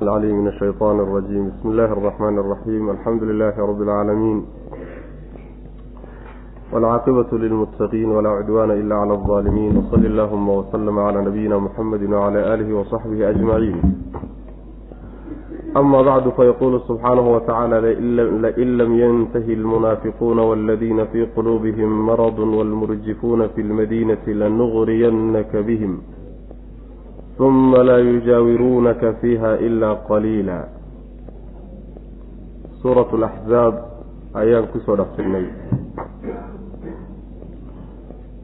العلي من الشيطان الرجيم بسم الله الرحمن الرحيم الحمد لله رب العالمين والعاقبة للمتقين ولا عدوان إلا على الظالمين وصل اللهم وسلم على نبينا محمد وعلى آله وصحبه أجمعين أما بعد فيقول سبحانه وتعالى لئن لم ينتهي المنافقون والذين في قلوبهم مرض والمرجفون في المدينة لنغرينك بهم uma laa yujaawiruunaka fiiha ilaa qaliila suuratu alaxzaab ayaan ku soo dhex jirnay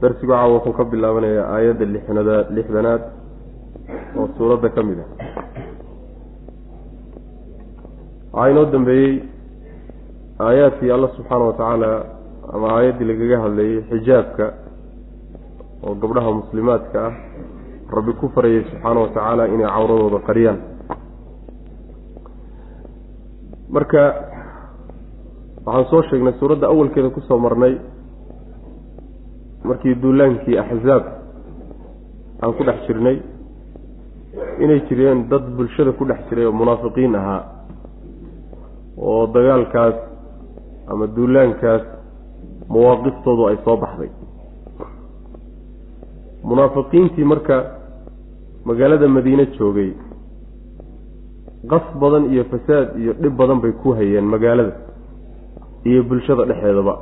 darsigu caawa wuxuu ka bilaabanayaa aayadda lixnada lixdanaad oo suuradda ka mid ah waxaa inoo dambeeyey aayaadkii alla subxaana wa tacaala ama aayaddii lagaga hadlayay xijaabka oo gabdhaha muslimaadka ah rabbi ku farayay subxaana wa tacaala inay cawradooda qariyaan. Marka waxaan soo sheegnay suuradda awalkeeda ku soo marnay markii duulaankii axzaab aan ku dhex jirnay inay jireen dad bulshada ku dhex jiray oo munaafiqiin ahaa oo dagaalkaas ama duulaankaas mawaaqiftoodu ay soo baxday. Munaafiqiintii marka magaalada madiine joogay. Qas badan iyo fasaad iyo dhib badan bay ku hayeen magaalada iyo bulshada dhexeedaba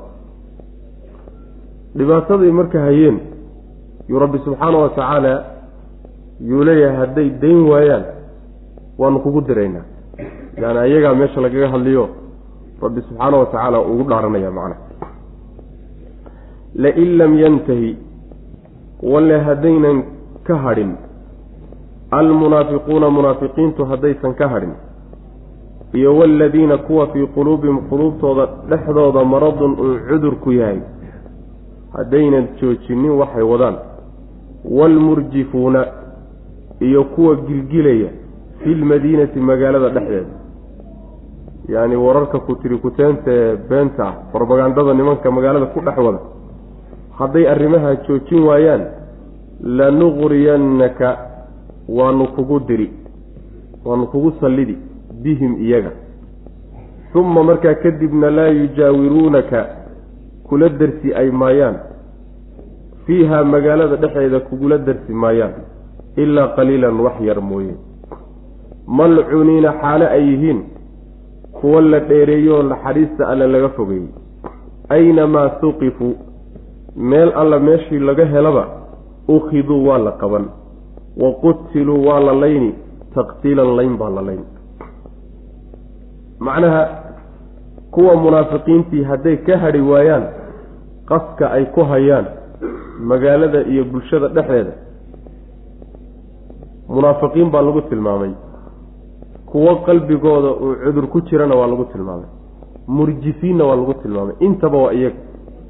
dhibaataday marka hayeen yuu rabbi subxaana wa tacaala yuu leeyahay hadday dayn waayaan waanu kugu diraynaa. Yaani ayagaa meesha lagaga hadliyo rabbi subxaana wa tacaala ugu dhaaranaya macnaha lain lam yantahi walle haddaynan ka hadhin almunaafiquuna munaafiqiintu haddaysan ka hadhin. Iyo waaladiina kuwa fii quluubihim quluubtooda dhexdooda maradun uu cudur ku yahay. Haddaynan joojinin waxay wadaan. Waalmurjifuuna iyo kuwa gilgilaya filmadiinati magaalada dhexdeeda. Yacni wararka ku tiri kuteenta ee beenta ah brobagandada nimanka magaalada ku dhex wada. Hadday arrimaha joojin waayaan lanuqriyannaka waanu kugu diri waanu kugu sallidi bihim iyaga. Uma markaa kadibna laa yujaawiruunaka kula darsi ay maayaan. Fiiha magaalada dhexeeda kugula darsi maayaan ilaa qaliilan wax yar mooye. Malcuniina xaale ay yihiin kuwa la dheereeyo oo naxariista alle laga fogeeyey. Aynamaa suqifuu meel alla meeshii laga helaba ukhiduu waa la qaban wa qutiluu waa la layni taqtiilan layn baa la layn macnaha kuwa munaafiqiintii hadday ka hadhi waayaan qaska ay ku hayaan magaalada iyo bulshada dhexdeeda munaafiqiin baa lagu tilmaamay kuwo qalbigooda uu cudur ku jirana waa lagu tilmaamay murjifiinna waa lagu tilmaamay intaba waa iyaga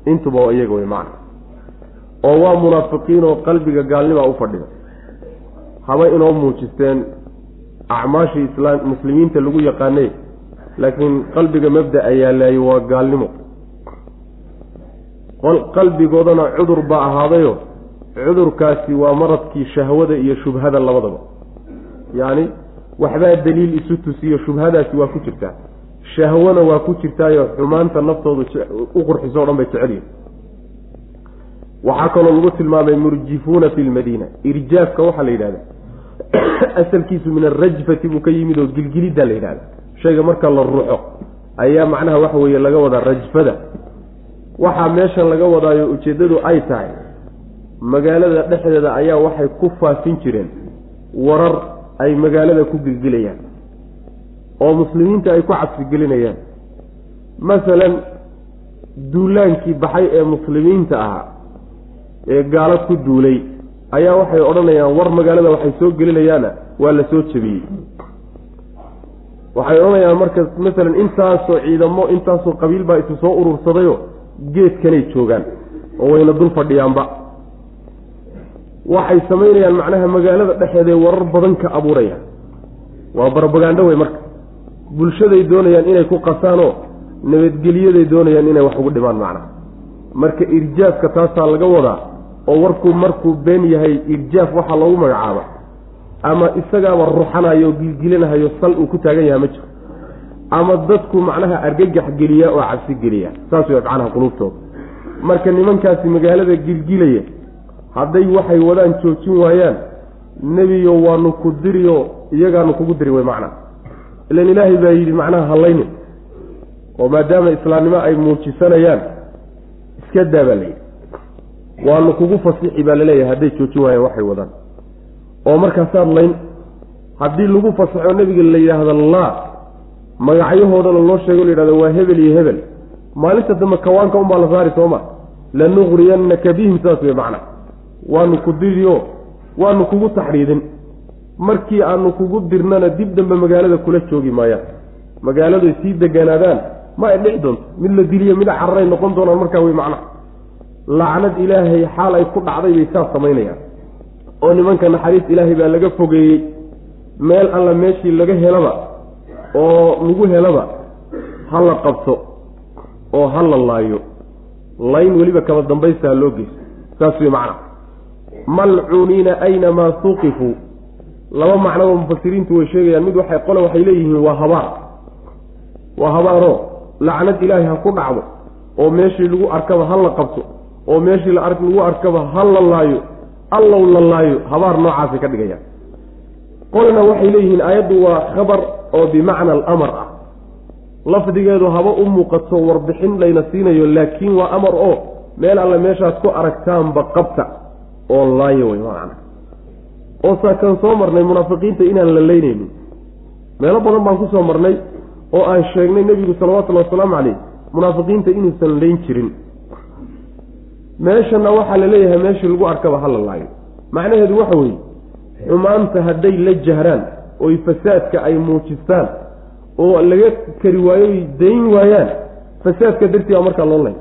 intuba waa iyaga wey macna oo waa munaafiqiin oo qalbiga gaalnimaa u fadhida haba inoo muujisteen acmaashii islaam muslimiinta lagu yaqaanay laakiin qalbiga mabda yaalaayey waa gaalnimo. Qalbigoodana cudur baa ahaadayo. Cudurkaasi waa maradkii shahwada iyo shubhada labadaba. Yacni waxbaa daliil isu tusiyo shubhadaasi waa ku jirtaa. Shahwana waa ku jirtaayo xumaanta naftooda u qurxiso o dhan bay jecelyihin waxaa kaloo lagu tilmaamay murjifuuna fi lmadiina irjaafka waxaa la yidhahda asalkiisu min arajfati buu ka yimid oo gilgiliddaa la yidhahda shayga marka la ruuxo ayaa macnaha waxa weeye laga wadaa rajfada. Waxaa meeshan laga wadaayo ujeeddadu ay tahay magaalada dhexdeeda ayaa waxay ku faafin jireen warar ay magaalada ku gilgilayaan oo muslimiinta ay ku cabsigelinayaan masalan duulaankii baxay ee muslimiinta ahaa ee gaalo ku duulay ayaa waxay odhanayaan war magaalada waxay soo gelinayaana waa la soo jebiyey. Waxay odhanayaan marka masalan intaasoo ciidamo intaasoo qabiil baa isu soo urursadayo geedkanay joogaan oo wayna dul fadhiyaanba. Waxay samaynayaan macnaha magaalada dhexeeday warar badan ka abuurayaan waa barbagaandho wey marka. Bulshaday doonayaan inay ku qasaanoo nabadgelyaday doonayaan inay wax ugu dhimaan macnaha. Marka irjaafka taasaa laga wadaa oo warkuu markuu been yahay irjaaf waxaa loogu magacaaba ama isagaaba ruxanayo oo gilgilinahayo sal uu ku taagan yaha ma jiro. Ama dadku macnaha argagax geliya oo cabsi geliya saas way macnaha quluubtooda marka nimankaasi magaalada gilgilaya hadday waxay wadaan joojin waayaan nebiyo waanu ku diriyo iyagaanu kugu diri way macnaha ilan ilaahay baa yidhi macnaha hallaynin. Oo maadaama islaamnimo ay muujisanayaan iska daa baa layidhi waanu kugu fasixi baa la leeyahay hadday joojin waayaan waxay wadaan. Oo markaasaad layn haddii lagu fasaxo nebiga la yidhaahdo laa magacyahoodana loo sheego la yidhahdo waa hebel iyo hebel. Maalinta dambe kawaanka unbaa la saari sooma. Lanuqriyannaka bihim saas wey macna. Waanu ku diriyo waanu kugu taxriidin. Markii aanu kugu dirnana dib dambe magaalada kula joogi maayaan. Magaaladay sii deganaadaan ma ay dhici doonto. Mid la diliyo mid cararay noqon doonaan markaa wey macnaha lacnad ilaahay xaal ay ku dhacday bay saas samaynayaan. oo nimanka naxariis ilaahay baa laga fogeeyey meel alla meeshii laga helaba oo lagu helaba ha la qabto oo ha la laayo. Layn weliba kaba dambaysta ha loo geysto saas wey macnaha malcuuniina aynamaa suqifuu laba macnaba mufasiriintu way sheegayaan. Mid waxay qole waxay leeyihiin waa habaar. Waa habaaroo lacnad ilaahay ha ku dhacdo oo meeshii lagu arkaba ha la qabto oo meeshii lagu arkaba ha la laayo allow la laayo habaar noocaasay ka dhigayaan qolna waxay leeyihiin aayaddu waa khabar oo bimacna alamar ah. Lafdigeedu haba u muuqato warbixin layna siinayo laakiin waa amar oo meel alle meeshaad ku aragtaanba qabta oo laayo wey macna oo saakaan soo marnay munaafiqiinta inaan la leynaynin. Meelo badan baan ku soo marnay oo aan sheegnay nebigu salawatullahi wasalaamu caleyh munaafiqiinta inuusan leyn jirin meeshana waxaa la leeyahay meeshii lagu arkaba ha la laayo. Macnaheedu waxa weeye xumaanta hadday la jahraan oy fasaadka ay muujistaan oo laga kari waayo oy dayn waayaan fasaadka dartii baa markaa loo lay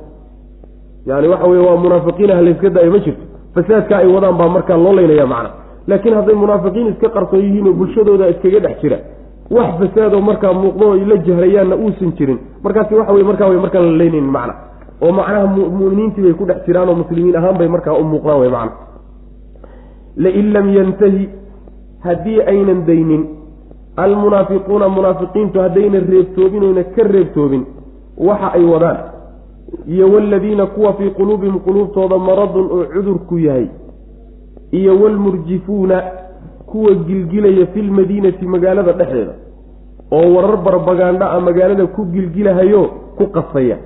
yani waxa weye waa munaafiqiina halayska daayo ma jirto. Fasaadka ay wadaan baa markaa loo laynaya macna. Laakiin hadday munaafiqiin iska qarsoon yihiin oo bulshadooda iskaga dhex jira wax fasaadoo markaa muuqdo ay la jahrayaanna uusan jirin markaasi waxa wey markaa way markaan la leynaynin macna oo macnaha muminiintii bay ku dhex jiraan oo muslimiin ahaan bay markaa u muuqdaan wey macna. Lain lam yantahi haddii aynan daynin almunaafiquuna munaafiqiintu haddaynan reebtoobin oyna ka reebtoobin waxa ay wadaan. Iyo waladiina kuwa fii quluubihim quluubtooda maradun oo cudurku yahay. Iyo walmurjifuuna kuwa gilgilaya filmadiinati magaalada dhexdeeda oo warar barbagaandha a magaalada ku gilgilahayo ku qasaya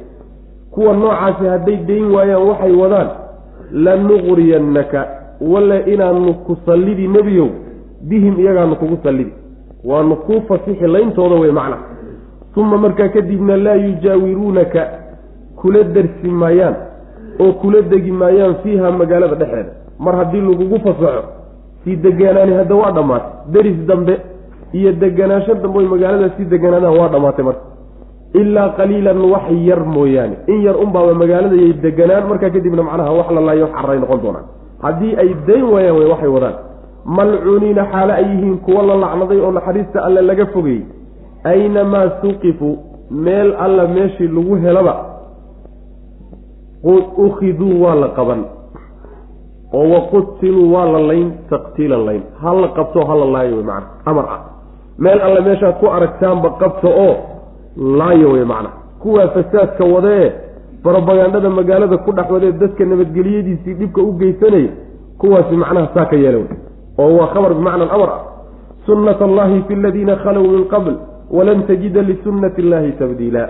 kuwa noocaasi hadday dayn waayaan waxay wadaan lanuqriyannaka walla inaanu ku sallidi nebiyow bihim iyagaanu kugu sallidi. Waanu kuu fasixi layntooda wey macna uma markaa kadibna laa yujaawiruunaka kula darsi maayaan oo kula degi maayaan fiiha magaalada dhexeeda mar haddii lagugu fasaxo sii deganaani hadda waa dhammaatay. Deris dambe iyo deganaansho dambe oy magaalada sii deganaadaan waa dhammaatay marka ilaa qaliilan wax yar mooyaane. In yar unbaaba magaaladayay deganaan markaa kadibna macnaha wax la laayo xaray noqon doonaan. Haddii ay dayn waayaan way waxay wadaan. Malcuuniina xaale ay yihiin kuwa la lacnaday oo naxariista alle laga fogayey aynamaa suqifuu meel alla meeshii lagu helaba. Ukhiduu waa la qaban. Oo waqutiluu waa la layn taqtiilan layn. Ha la qabto ha la laayo wey macana amar ah. Meel alle meeshaad ku aragtaanba qabto oo laayo wey macna. Kuwaa fasaadka wadee barobagandhada magaalada ku dhex wadee dadka nabadgelyadiisii dhibka u geysanaya kuwaasi macnaha saa ka yeela oo waa khabar bimacna alamar ah. Sunnat allahi fi aladiina khalow min qabl walan tajida lisunnati illahi tabdiila.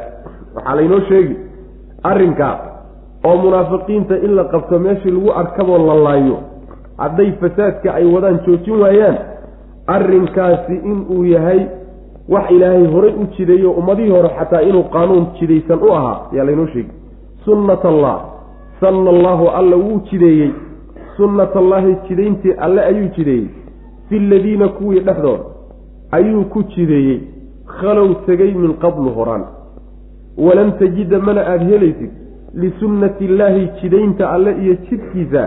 Waxaa laynoo sheegi arrinkaa oo munaafiqiinta in la qabto meeshii lagu arkaboo la laayo hadday fasaadka ay wadaan joojin waayaan arrinkaasi inuu yahay wax ilaahay horay u jideeyo ummadihii hore xataa inuu qaanuun jidaysan u ahaa ayaa laynoo sheegi sunnat allah sanna allaahu alla wuu jideeyey. Sunnat allaahi jidayntii alle ayuu jideeyey. Fi ladiina kuwii dhexdooda ayuu ku jideeyey. Khalow tegay min qablu horaan. Walan tajida mana aada helaysid lisunnati illaahi jidaynta alle iyo jidkiisa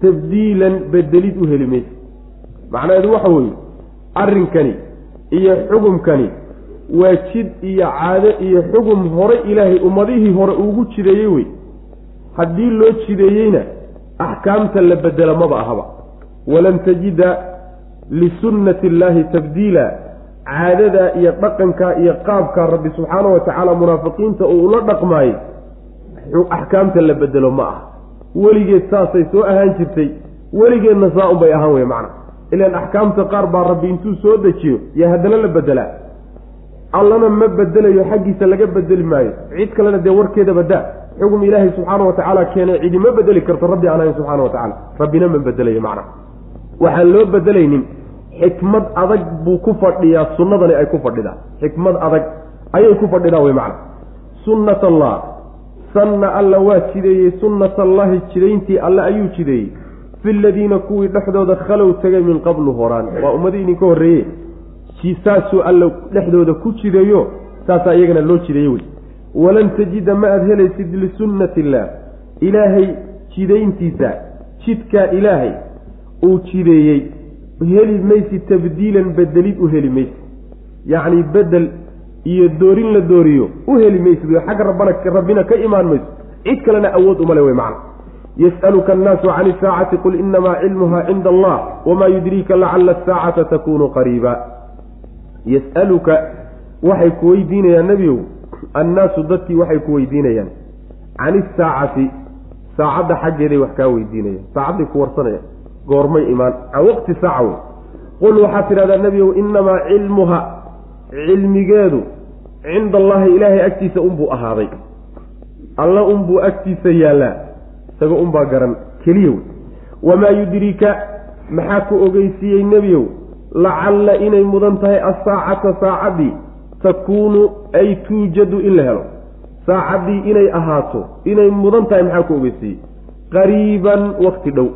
tabdiilan bedelid u heli maysa macnaheedu waxa weeye arrinkani iyo xugumkani waa jid iyo caado iyo xugum hore ilaahay ummadihii hore ugu jideeyey wey. Haddii loo jideeyeyna axkaamta la bedela maba ahaba. Walan tajida lisunnati illaahi tabdiila caadada iyo dhaqanka iyo qaabka rabbi subxaana wa tacaala munaafiqiinta uu ula dhaqmaayey axkaamta la bedelo ma ah weligeed saasay soo ahaan jirtay weligeedna saa unbay ahaan wey macna ilaan axkaamta qaar baa rabbi intuu soo dejiyo yo haddana la bedelaa allana ma bedelayo xaggiisa laga bedeli maayo. Cid kalena dee warkeeda badaa xugum ilaahay subxaana wa tacaala keenay cidi ma bedeli karto rabbi aan ahayn subxana wa tacala rabbina ma bedelayo macna. Waxaan loo bedelaynin xikmad adag buu ku fadhiyaa sunnadani ay ku fadhidaa. Xikmad adag ayay ku fadhidaa wey macna. Sunnat allah. Sanna alla waa jideeyey sunnat allahi jidayntii alle ayuu jideeyey fi ladiina kuwii dhexdooda khalow tegay min qablu horaan. Waa ummadii idinka horreeye saasuu alla dhexdooda ku jideeyo saasaa iyagana loo jideeye wey. Walan tajida ma aada helaysid lisunnati illaah ilaahay jidayntiisa jidkaa ilaahay uu jideeyey. Heli maysi tabdiilan bedelid u heli maysid. Yacni bedel iyo doorin la dooriyo u heli maysid. Xagga rabbana rabbina ka imaan mayso cid kalena awood umale wey macna yas'aluka annaasu can isaacati qul inamaa cilmuha cinda allah wamaa yudriika lacala asaacata takunu qariiba yas'aluka waxay ku weydiinayaan nebiyow annaasu dadkii waxay ku weydiinayaan can isaacati saacadda xaggeeday wax kaa weydiinayaan saacadday ku warsanayaan goormay imaan can waqti saaca wey qul waxaad tidhahdaa nebigow inamaa cilmuha cilmigeedu cinda allahi ilaahay agtiisa unbuu ahaaday alla unbuu agtiisa yaallaa isaga unbaa garan keliya wey wamaa yudrika maxaa ku ogeysiiyey nebiyow? Lacalla inay mudan tahay asaacata saacaddii takuunu ay tuujadu in la helo. Saacaddii inay ahaato inay mudan tahay maxaa ku ogeysiiyey? Qariiban wakti dhow.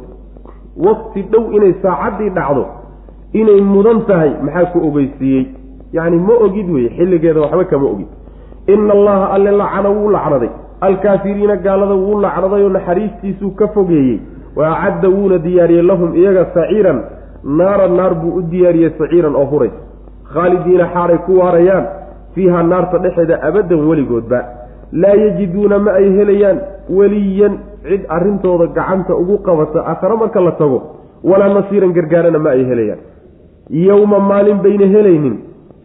Wakti dhow inay saacaddii dhacdo inay mudan tahay maxaa ku ogeysiiyey? Yacni ma ogid weye xilligeeda waxba kama ogid. Ina allaha alle lacana wuu lacnaday alkaafiriina gaalada wuu lacnaday oo naxariistiisuu ka fogeeyey. Wa acadda wuuna diyaariyey lahum iyaga saciiran. Naaran naar buu u diyaariyey saciiran oo huray. Khaalidiina xaaray ku waarayaan. Fiiha naarta dhexeeda abaddan weligoodba. Laa yajiduuna ma ay helayaan weliyan. Cid arrintooda gacanta ugu qabata aakhare marka la tago walaa nasiiran gargaarana ma ay helayaan. Yowma maalin bayna helaynin.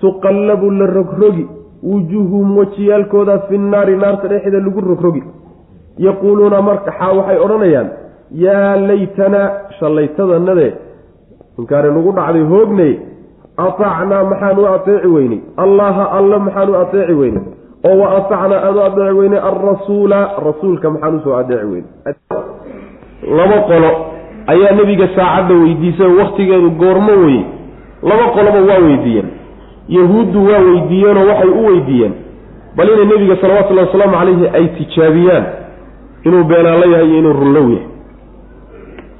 Tuqallabu la rogrogi wujuuhuhum wejiyaalkooda fi nnaari naarta dhexeeda lagu rogrogi. Yaquuluuna markaa waxay odhanayaan yaa laytanaa shallaytadanade inkaani nagu dhacday hoognay ataacnaa maxaan u ateeci weynay? Allaha alla maxaan u ateeci weynay? Oo wa atacnaa aanu adeeci weynay? Alrasuula rasuulka maxaan u soo adeeci weynay. Laba qolo ayaa nebiga saacadda weydiisay wakhtigeedu goormo weye laba qoloba waa weydiiyeen yahuuddu waa weydiiyeenoo waxay u weydiiyeen bal inay nebiga salawatullahi wasalaamu calayhi ay tijaabiyaan inuu beenaalo yahay iyo inuu runlow yahay.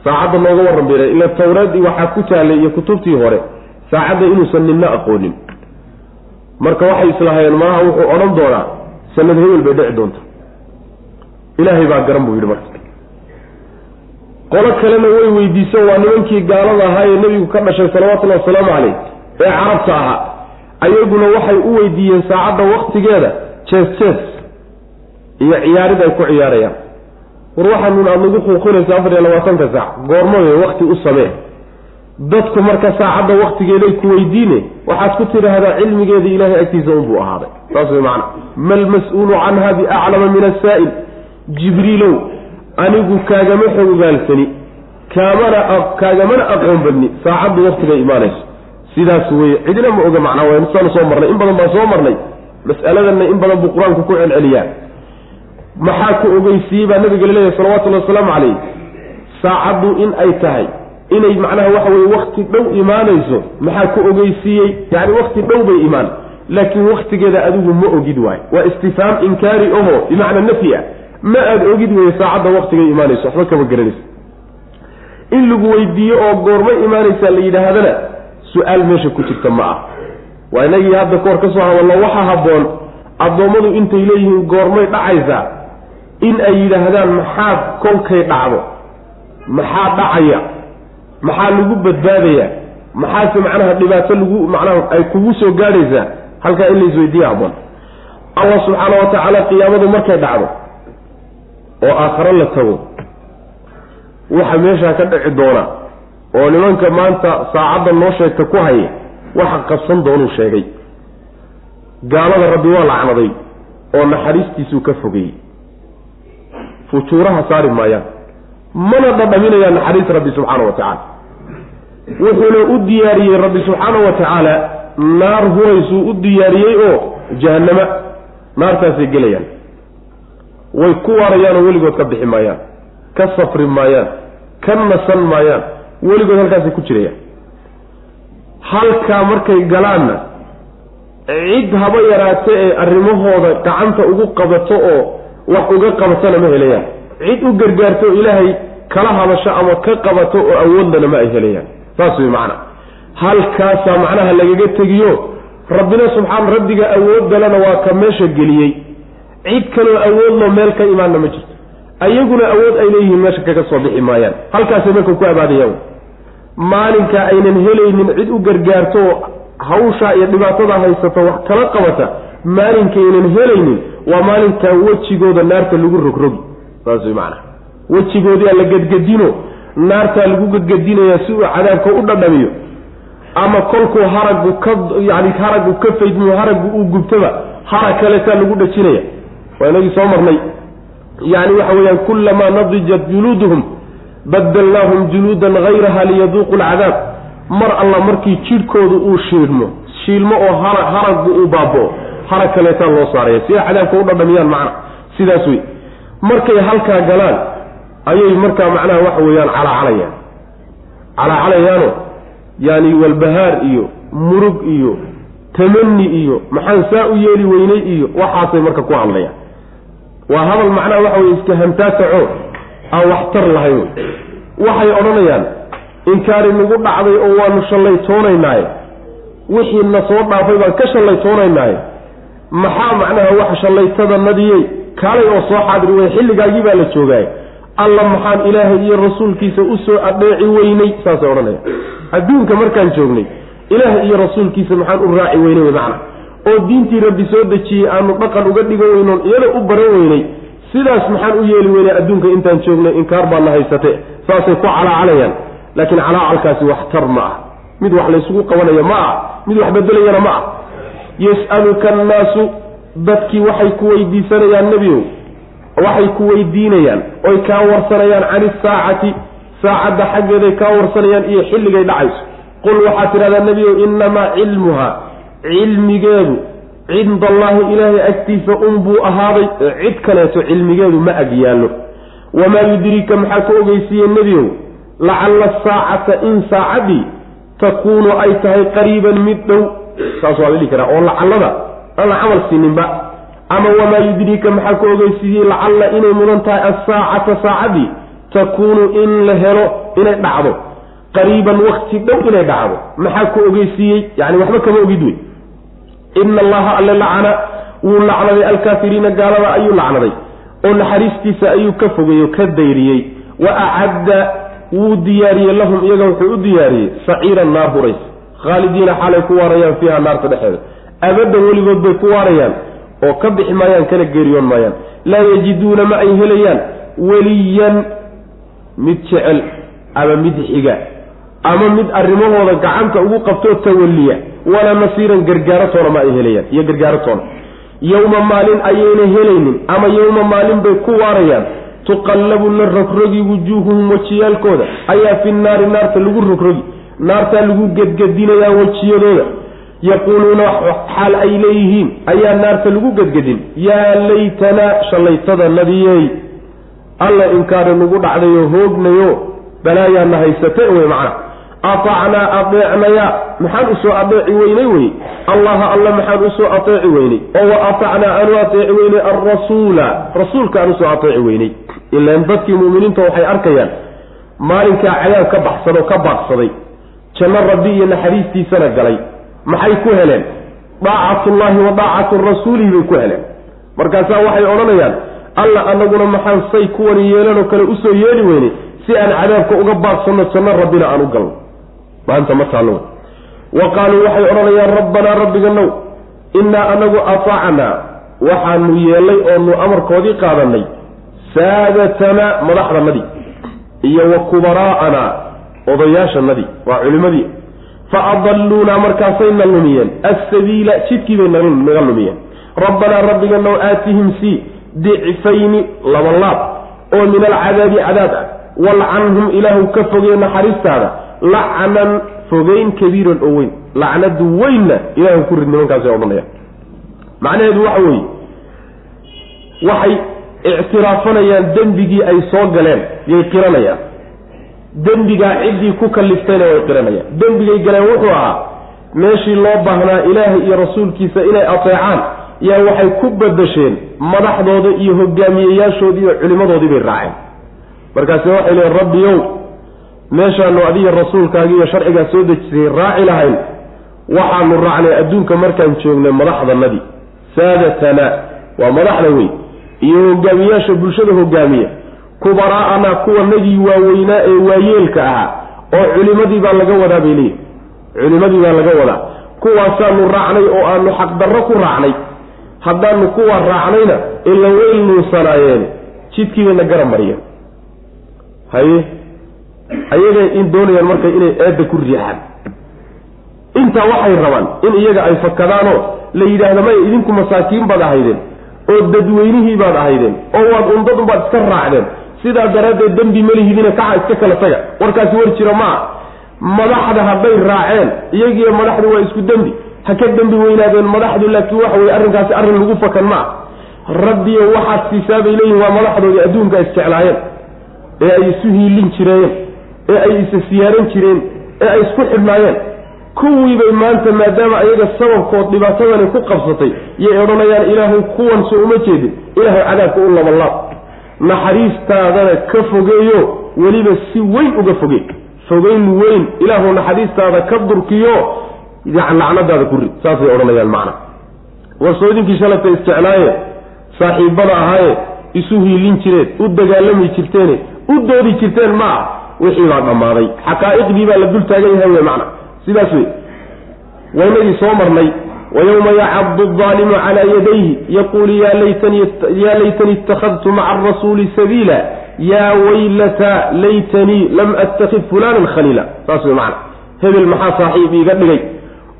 Saacadda nooga warran bere ila tawreed waxaa ku taalay iyo kutubtii hore saacadda inuusan ninna aqoonin. Marka waxay islaahayeen maaha wuxuu odhan doonaa sanad hebel bay dhici doonta. Ilaahay baa garan buu yidhi marka. Qolo kalena way weydiiso waa nimankii gaalada ahaa ee nebigu ka dhashay salawatullahi wasalaamu calayh ee carabta ahaa ayaguna waxay u weydiiyeen saacadda waktigeeda jees jees iyo ciyaarid ay ku ciyaarayaan. War waxaanun aada nagu xuuqinaysa afar iyo labaatanka saac goormaye wakti u samee dadku marka saacadda waktigeeday ku weydiine waxaad ku tidhaahdaa cilmigeeda ilaahay agtiisa unbuu ahaaday. Saas way macana malmas-uulu canha biaclama min asaa'il jibriilow anigu kaagama xogogaalsani kaamana kaagamana aqoon badni. Saacaddu waktigay imaanayso sidaas weye cidina ma oga macnaa waynu saanu soo marnay in badan baan soo marnay mas'aladanna in badan buu qur'aanku ku celceliyaa. Maxaa ku ogeysiiyey baa nabiga la leeyahay salawatullahi wasalaamu calayh saacaddu in ay tahay inay macnaha waxa weye wakti dhow imaanayso maxaa ku ogeysiiyey yani wakti dhow bay imaan laakiin waktigeeda adigu ma ogid waay. Waa istifhaam inkaari oho bimacnaa nafyi ah ma aada ogid weye saacadda waktigay imaanayso waxba kama garanayso. In lagu weydiiyo oo goormay imaanaysaa la yidhaahdana su'aal meesha ku jirta ma ah. Waa inagii hadda kahor ka soo hadalno waxaa habboon addoommadu intay leeyihiin goormay dhacaysaa in ay yidhaahdaan maxaad kolkay dhacdo maxaa dhacaya maxaa lagu badbaadayaa maxaase macnaha dhibaato lagu macnaha ay kugu soo gaadhaysaa halkaa in laisweydiiya aboon allah subxaana wa tacaala qiyaamadu markay dhacdo oo aakharo la tago waxa meeshaa ka dhici doona oo nimanka maanta saacadda noo sheegta ku haya waxa qabsan doonuu sheegay. Gaalada rabbi waa lacnaday oo naxariistiisuu ka fogeeyey fujuuraha saari maayaan. Mana dhadhaminayaan naxariis rabbi subxaana wa tacaala. Wuxuuna u diyaariyey rabbi subxaana wa tacaala naar huraysuu u diyaariyey oo jahannama naartaasay gelayaan. Way ku waarayaan oo weligood ka bixi maayaan ka safri maayaan ka nasan maayaan weligood halkaasay ku jirayaan halkaa markay galaanna cid haba yaraate ee arrimahooda gacanta ugu qabato oo wax uga qabatona ma helayaan. Cid u gargaarto oo ilaahay kala hadasho ama ka qabato oo awoodlana ma ay helayaan. Saas wey macana halkaasaa macnaha lagaga tegiyo rabbina subxaan rabbiga awoodalana waa ka meesha geliyey. Cid kaloo awoodlo meel ka imaanna ma jirto. Ayaguna awood ay leeyihiin meesha kaga soo bixi maayaan. Halkaasay marka ku abaadayaan maalinka aynan helaynin cid u gargaarto oo hawshaa iyo dhibaatada haysato wax kala qabata maalinkaynan helaynin waa maalinkaa wejigooda naarta lagu rogrogi. Saas way macanaha wejigoodii la gadgadino naartaa lagu gadgadinayaa si uu cadaabka u dhadhamiyo. Ama kolkuu haragu ka yani haragu ka faydmiyo haragu uu gubtaba harag kaleetaa lagu dhajinaya. Waa inagii soo marnay. Yani waxa weeyaan kulamaa nadijat juluuduhum badalnaahum juluudan hayraha liyaduuqu lcadaab mar alla markii jidhkoodu uu shiilmo shiilmo oo hara haraggu uu baaboo harag kaleetaa loo saaraya. Si ay cadaabka u dhadhamiyaan macna? Sidaas wey markay halkaa galaan ayay markaa macnaha waxa weeyaan calaacalayaan. Calaacalayaano yani walbahaar iyo murug iyo tamani iyo maxaan saa u yeeli weynay iyo waxaasay marka ku hadlayaan. Waa hadal macnaha waxa weye iska hantaataco aan waxtar lahayn. Waxay odhanayaan inkaari nagu dhacday oo waanu shallaytoonaynaaye wixii na soo dhaafay baan ka shallaytoonaynaaye maxaa macnaha wax shallaytadanadiyey kaalay oo soo xaadiri wey xilligaagii baa la joogaay alla maxaan ilaahay iyo rasuulkiisa u soo adheeci weynay saasay odhanayaan. Adduunka markaan joognay ilaahay iyo rasuulkiisa maxaan u raaci weynay macna oo diintii rabbi soo dejiyey aanu dhaqan uga dhigan weynoon iyada u baran weynay sidaas maxaan u yeeli weynay adduunka intaan joognay inkaar baadna haysate saasay ku calaacalayaan. Laakiin calaacalkaasi waxtar ma ah. Mid wax laysugu qabanaya ma ah mid wax bedelayana ma ah. Yas'aluka annaasu dadkii waxay ku weydiisanayaan nebiow waxay ku weydiinayaan oy kaa warsanayaan can isaacati saacadda xaggeeday kaa warsanayaan iyo xilligay dhacayso. Qul waxaad tidhahdaa nebiyow innamaa cilmuha cilmigeedu cinda allaahi ilaahay agtiisa unbuu ahaaday cid kaleeto cilmigeedu ma ag yaallo. wamaa yudriika maxaa ku ogeysiiyey nebiyow? lacalla saacata in saacaddii takuunu ay tahay qariiban mid dhow. saas waa la dhihi karaa oo lacallada aan la camal siininba. ama wamaa yudriika maxaa ku ogeysiiyey? lacalla inay mudan tahay assaacata saacaddii takuunu in la helo inay dhacdo. qariiban wakti dhow inay dhacdo. maxaa ku ogeysiiyey? yani waxba kama ogid wey ina allaha alle lacana wuu lacnaday alkaafiriina gaalada ayuu lacnaday. Oo naxariistiisa ayuu ka fogeeyo ka dayriyey. Wa acadda wuu diyaariyey lahum iyaga wuxuu u diyaariyey. Saciiran naar hurays. Khaalidiina xaalay ku waarayaan fiiha naarta dhexeeda. Abadan weligood bay ku waarayaan oo ka bixi maayaan kana geeriyoon maayaan. Laa yajiduuna ma ay helayaan. Weliyan mid jecel ama mid xiga ama mid arrimahooda gacanta ugu qabtoo tawalliya walaa nasiiran gargaaratoona ma ay helayaan iyo gargaaratoona yowma maalin ayayna helaynin ama yowma maalin bay ku waarayaan. Tuqallabu la rogrogi wujuuhuhum wejiyaalkooda ayaa fi naari naarta lagu rogrogi. Naartaa lagu gedgedinayaa wejiyadooda yaquuluuna xaal ay leeyihiin. Ayaa naarta lagu gedgedin. Yaa laytanaa shallaytada nadiyey alla inkaari nagu dhacdayo hoognayo. Balaayaana haysate wey macna aacnaa adeecnaya maxaan u soo adeeci weynay wey allaha alle maxaan u soo ateeci weynay oo wa aacnaa aanu ateeci weynay alrasuula rasuulka aan u soo ateeci weynay ilaan dadkii muuminiinta waxay arkayaan maalinkaa cadaab ka baxsadoo ka baaqsaday janno rabbi iyo naxariistiisana galay maxay ku heleen daacatullaahi wa daacatu rasuulihi bay ku heleen markaasaa waxay odhanayaan alla anaguna maxaan say kuwani yeelanoo kale u soo yeeli weynay si aan cadaabka uga baaqsanno janno rabbina aan u galno maanta ma taallo. Wa qaaluu waxay odhanayaan rabbanaa rabbiganow innaa anagu ataacnaa waxaanu yeellay oonu amarkoodii qaadanay saadatanaa madaxdanadii iyo wa kubaraa'anaa odayaashanadii waa culimadii fa adalluunaa markaasayna lumiyeen. Assabiila jidkii bay naga lumiyeen. Rabbanaa rabbiganow aatihim sii dicfayni laba laab oo min alcadaabi cadaab ah. Walcanhum ilaahu ka fogee naxariistaada lacnan fogeyn kabiiran oo weyn. Lacnadu weynna ilaahu ku rid nimankaasi odhanaya macnaheedu waxa weeye waxay ictiraafanayaan dembigii ay soo galeen yay qiranayaan. Dembigaa ciddii ku kaliftayna way qiranayaan. Dembigay galeen wuxuu ahaa meeshii loo baahnaa ilaahay iyo rasuulkiisa inay ateecaan yaa waxay ku badasheen madaxdooda iyo hogaamiyeyaashoodii iyo culimadoodii bay raaceen. Markaase waxay leeyiin rabbiyow meeshaanu adiga rasuulkaagi iyo sharcigaa soo dejisay raaci lahayn waxaanu raacnay adduunka markaan joognay madaxdanadii saadatana waa madaxda wey iyo hogaamiyaasha bulshada hogaamiya. Kubaraa'ana kuwanagii waaweynaa ee waayeelka ahaa oo culimadii baa laga wadaa bay leeyihi culimadii baa laga wadaa. Kuwaasaanu raacnay oo aanu xaqdarro ku raacnay. Haddaanu kuwa raacnayna ila way nuusanaayeen. Jidkii bayna garab mariyeen haye ayagay in doonayaan marka inay eedda ku riixaan. Intaa waxay rabaan in iyaga ay fakadaanoo la yidhaahda maya idinku masaakiin baad ahaydeen oo dadweynihii baad ahaydeen oo waad undadunbaad iska raacdeen. Sidaa daraaddeed dembi malihidina kaxa iska kala taga. Warkaasi war jira maa madaxda hadday raaceen iyagiiyo madaxdu waa isku dembi. Ha ka dembi weynaadeen madaxdu laakiin waxa weye arrinkaasi arrin lagu fakan maa rabbiyo waxaad siisaa bay leeyihiin waa madaxdoodii adduunka isjeclaayeen ee ay isu hiilin jireen ee ay isa siyaaran jireen ee ay isku xidhnaayeen. Kuwiibay maanta maadaama ayaga sababkood dhibaatadani ku qabsatay yay odhanayaan ilaahay kuwan soo uma jeedin ilaahay cadaabka u labalaab naxariistaadana ka fogeeyo weliba si weyn uga foge. Fogeyn weyn ilaahu naxariistaada ka durkiyo lacnadaada ku rid saasay odhanayaan macna. Warsoodinkii shalatay isjeclaaye saaxiibbada ahaaye isu hiilin jireen u dagaalami jirteene u doodi jirteen ma ah wixii baa dhammaaday xaqaa'iqdii baa la dul taagan yahay wey macna. Sidaas wey waynagii soo marnay wayowma yacadu aalimu calaa yadayhi yaquulu ya laytanii ittakhadtu maca arasuuli sabiila yaa waylata laytanii lam attakid fulanan khaliila. Saas wey macna. Hebel maxaa saaxiib iiga dhigay?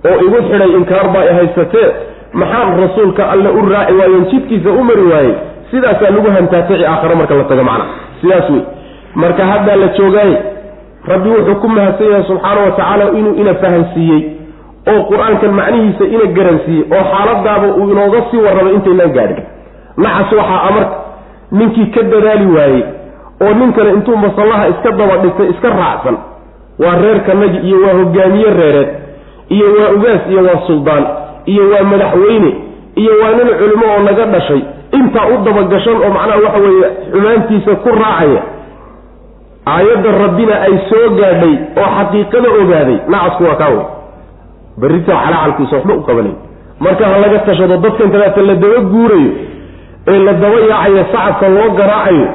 Oo igu xidhay inkaar baa i haysatee maxaan rasuulka alle u raaci waayen jidkiisa u mari waayey sidaasaa lagu hantaataci aakhare marka la tago macna. Sidaas wey marka haddaa la joogaay rabbi wuxuu ku mahadsan yahay subxaana wa tacaala inuu ina fahansiiyey oo qur'aankan macnihiisa ina garansiiyey oo xaaladaaba uu inooga sii warramay intaynaan gaadhin. Naxas waxaa amarka ninkii ka dadaali waayey oo nin kale intuu masallaha iska daba dhigtay iska raacsan waa reerkanagi iyo waa hogaamiye reereed iyo waa ugaas iyo waa suldaan iyo waa madaxweyne iyo waa nin culimo oo naga dhashay intaa u dabagashan oo macnaha waxa weeye xumaantiisa ku raacaya aayadda rabbina ay soo gaadhay oo xaqiiqada ogaaday nacasku waa kaa wey berrita calacalkiisa waxba u qabanay marka ha laga tashado dadkan kadaata la daba guurayo ee la daba yaacayo sacabka loo garaacayo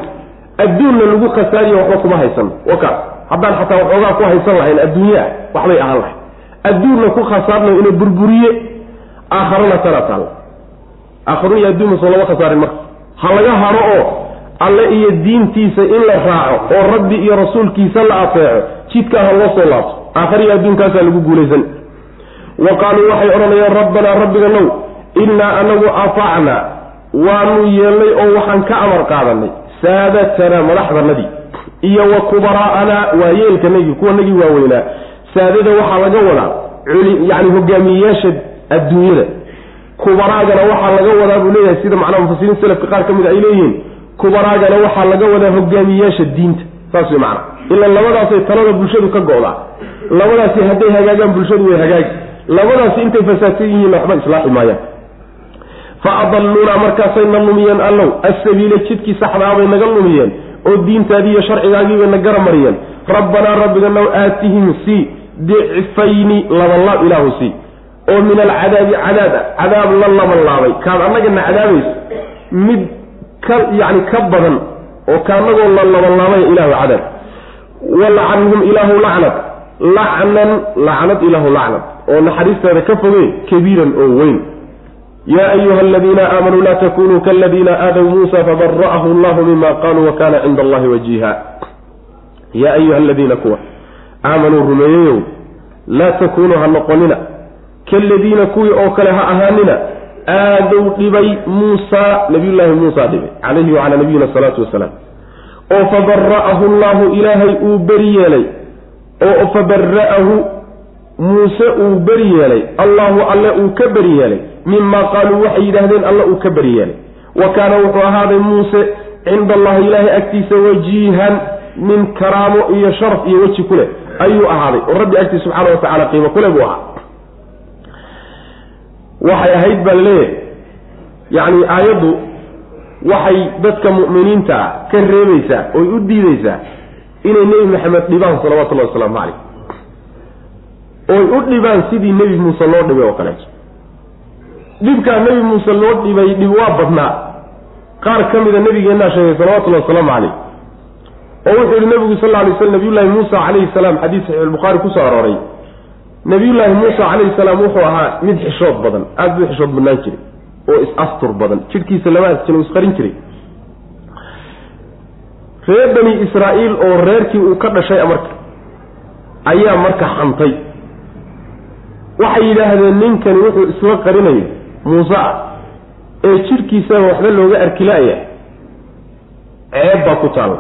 adduunna lagu khasaariyo waxba kuma haysan. Waka haddaan xataa waxoogaa ku haysan lahayn adduunye waxbay ahaan lahay adduunna ku khasaarnayo ina burburiye aakharana tana taalla aakharun iyo adduunma soo lama khasaarin marka. Ha laga haro oo alle iyo diintiisa in la raaco oo rabbi iyo rasuulkiisa la ateeco jidkaa ha loo soo laabto. Aakhar iyo adduunkaasaa lagu guulaysan. Wa qaaluu waxay odhanayaan rabbanaa rabbiga now innaa anagu afaacnaa waanu yeelnay oo waxaan ka amar qaadanay saadatanaa madaxdanadii iyo wa kubaraa'anaa waayeelkanagii kuwanagii waaweynaa saadada waxaa laga wadaa yani hogaamiyeyaasha adduunyada. Kubaraagana waxaa laga wadaa buu leeyahay sida macnaha mufasiriin selafka qaar ka mid ay leeyihiin kubaraagana waxaa laga wadaa hogaamiyeyaasha diinta saas wey macana ila labadaasay talada bulshadu ka go'daa. Labadaasi hadday hagaagaan bulshadu way hagaagi. Labadaasi intay fasaadsan yihiin waxba islaaxi maayaan. Fa adalluunaa markaasayna lumiyeen allow assabiila jidkii saxdaabay naga lumiyeen oo diintaadii iyo sharcigaagiibay na gara mariyeen. Rabbanaa rabbiganow aatihim sii dicfayni labanlaab ilaahu sii. Oo min alcadaabi cadaab cadaab la labanlaabay kaad annagana cadaabaysa mid ka yani ka badan oo kaanagoo la labanlaabay ilaahu cadaab walcanhum ilaahu lacnad. Lacnan lacnad ilaahu lacnad. Oo naxariisteeda ka fogey kabiiran oo weyn. Yaa ayuha aladiina aamanuu laa takunuu kaladiina aadaw muusa fabara'ahu allahu mima qaluu wa kana cinda allahi wajiha yaa ayuha aladiina kuwa aamanuu rumeeyeyow laa takuunuu ha noqonina. Kaaladiina kuwii oo kale ha ahaanina aadow dhibay muusaa nabiyullaahi muusa dhibay calayhi wacalaa nabiyina asalaatu wasalaam oo fabara'ahu allaahu ilaahay uu beri yeelay. Oo fabara'ahu muuse uu beri yeelay. Allaahu alle uu ka beri yeelay. Mimaa qaaluu waxay yidhaahdeen alle uu ka beri yeelay. Wa kaana wuxuu ahaaday muuse cinda allahi ilaahay agtiisa wajiihan min karaamo iyo sharaf iyo weji ku leh. Ayuu ahaaday. Oo rabbi agtiisa subxaana wa tacala qiimo kule buu ahaa waxay ahayd baa la leeyahay yacni aayaddu waxay dadka mu'miniinta ah ka reebaysaa oy u diideysaa inay nebi maxamed dhibaan salawatullahi wasalaamu caleyh oy u dhibaan sidii nebi muuse loo dhibay oo kaleeto dhibkaa nebi muuse loo dhibay dhib waa badnaa. Qaar ka mida nabigeennaa sheegay salawatullahi wasalaamu caleyh oo wuxuu yihi nabigu sal lla alay slam nabiyullaahi muusa calayhi salaam xadiis saxiix albukhaari ku soo arooray nabiyullaahi muusa calayhi salaam wuxuu ahaa mid xishood badan aada buu xishood badnaan jiray oo is-astur badan jidhkiisa lama asjin isqarin jiray. Reer bani israa'iil oo reerkii uu ka dhashay marka ayaa marka xantay. Waxay yidhaahdeen ninkani wuxuu isla qarinayo muuse ah ee jidhkiisaba waxba looga arkila'aya ceeb baa ku taalla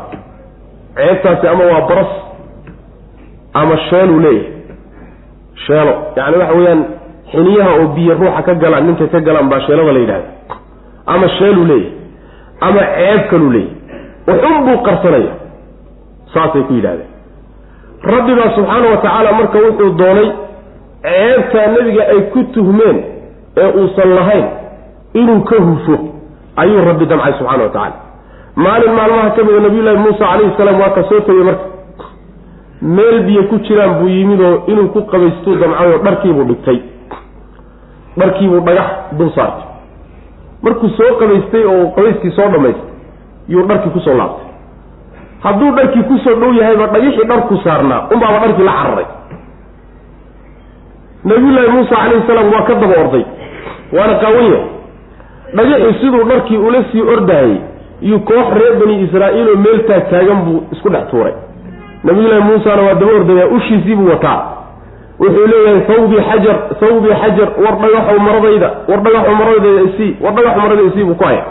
ceebtaasi ama waa baras ama sheeluu leeyahay sheelo. Yacni waxa weeyaan xiniyaha oo biyo ruuxa ka galaan ninka ka galaan baa sheelada la yidhahda ama sheeluu leeyahay ama ceeb kaluu leeyahay. Waxun buu qarsanaya saasay ku yidhahdeen rabbi baa subxaana wa tacaala marka wuxuu doonay ceebtaa nebiga ay ku tuhmeen ee uusan lahayn inuu ka hufo ayuu rabbi damcay subxana wa tacaala. Maalin maalmaha ka mida nabiyullaahi muusa calayhi salaam waa ka soo tegey marka meel biyo ku jiraan buu yimid oo inuu ku qabaystuu damcay oo dharkiibuu dhigtay. Dharkiibuu dhagax dul saartay. Markuu soo qabaystay oo qabayskii soo dhammaystay yuu dharkii ku soo laabtay. Hadduu dharkii ku soo dhow yahayba dhagixii dharku saarnaa unbaaba dharkii la cararay. Nabiyullaahi muusa calayhi salaam waa ka daba orday waana qaawanya dhagixii siduu dharkii ula sii ordahayay iyo koox reer bani israa'iil oo meel taag taagan buu isku dhex tuuray nabiyullaahi muusana waa daba ordayaa ushiisii buu wataa. Wuxuu leeyahay thawbii xajar thawbii xajar war dhagaxow maradayda war dhagaxow maradayda isii war dhagaxow maradayda isii buu ku haya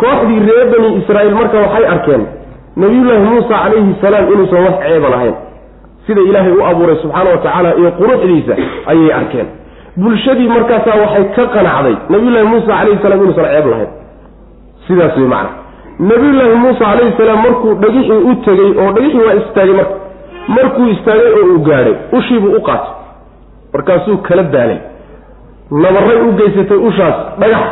kooxdii reer bani israa'iil marka waxay arkeen nabiyullaahi muusa calayhi salaam inuusan wax ceeba lahayn. Sida ilaahay u abuuray subxaana wa tacaala iyo quruxdiisa ayay arkeen. Bulshadii markaasaa waxay ka qanacday nabiyullaahi muusa calayhi salaam inuusan ceeb lahayn. Sidaas wey macana nabiyullaahi muusa calayhi salaam markuu dhagixii u tegey oo dhagixii waa istaagay marka markuu istaagay oo uu gaadhay ushiibuu u qaatay. Markaasuu kala daalay. Nabaray u geysatay ushaas dhagax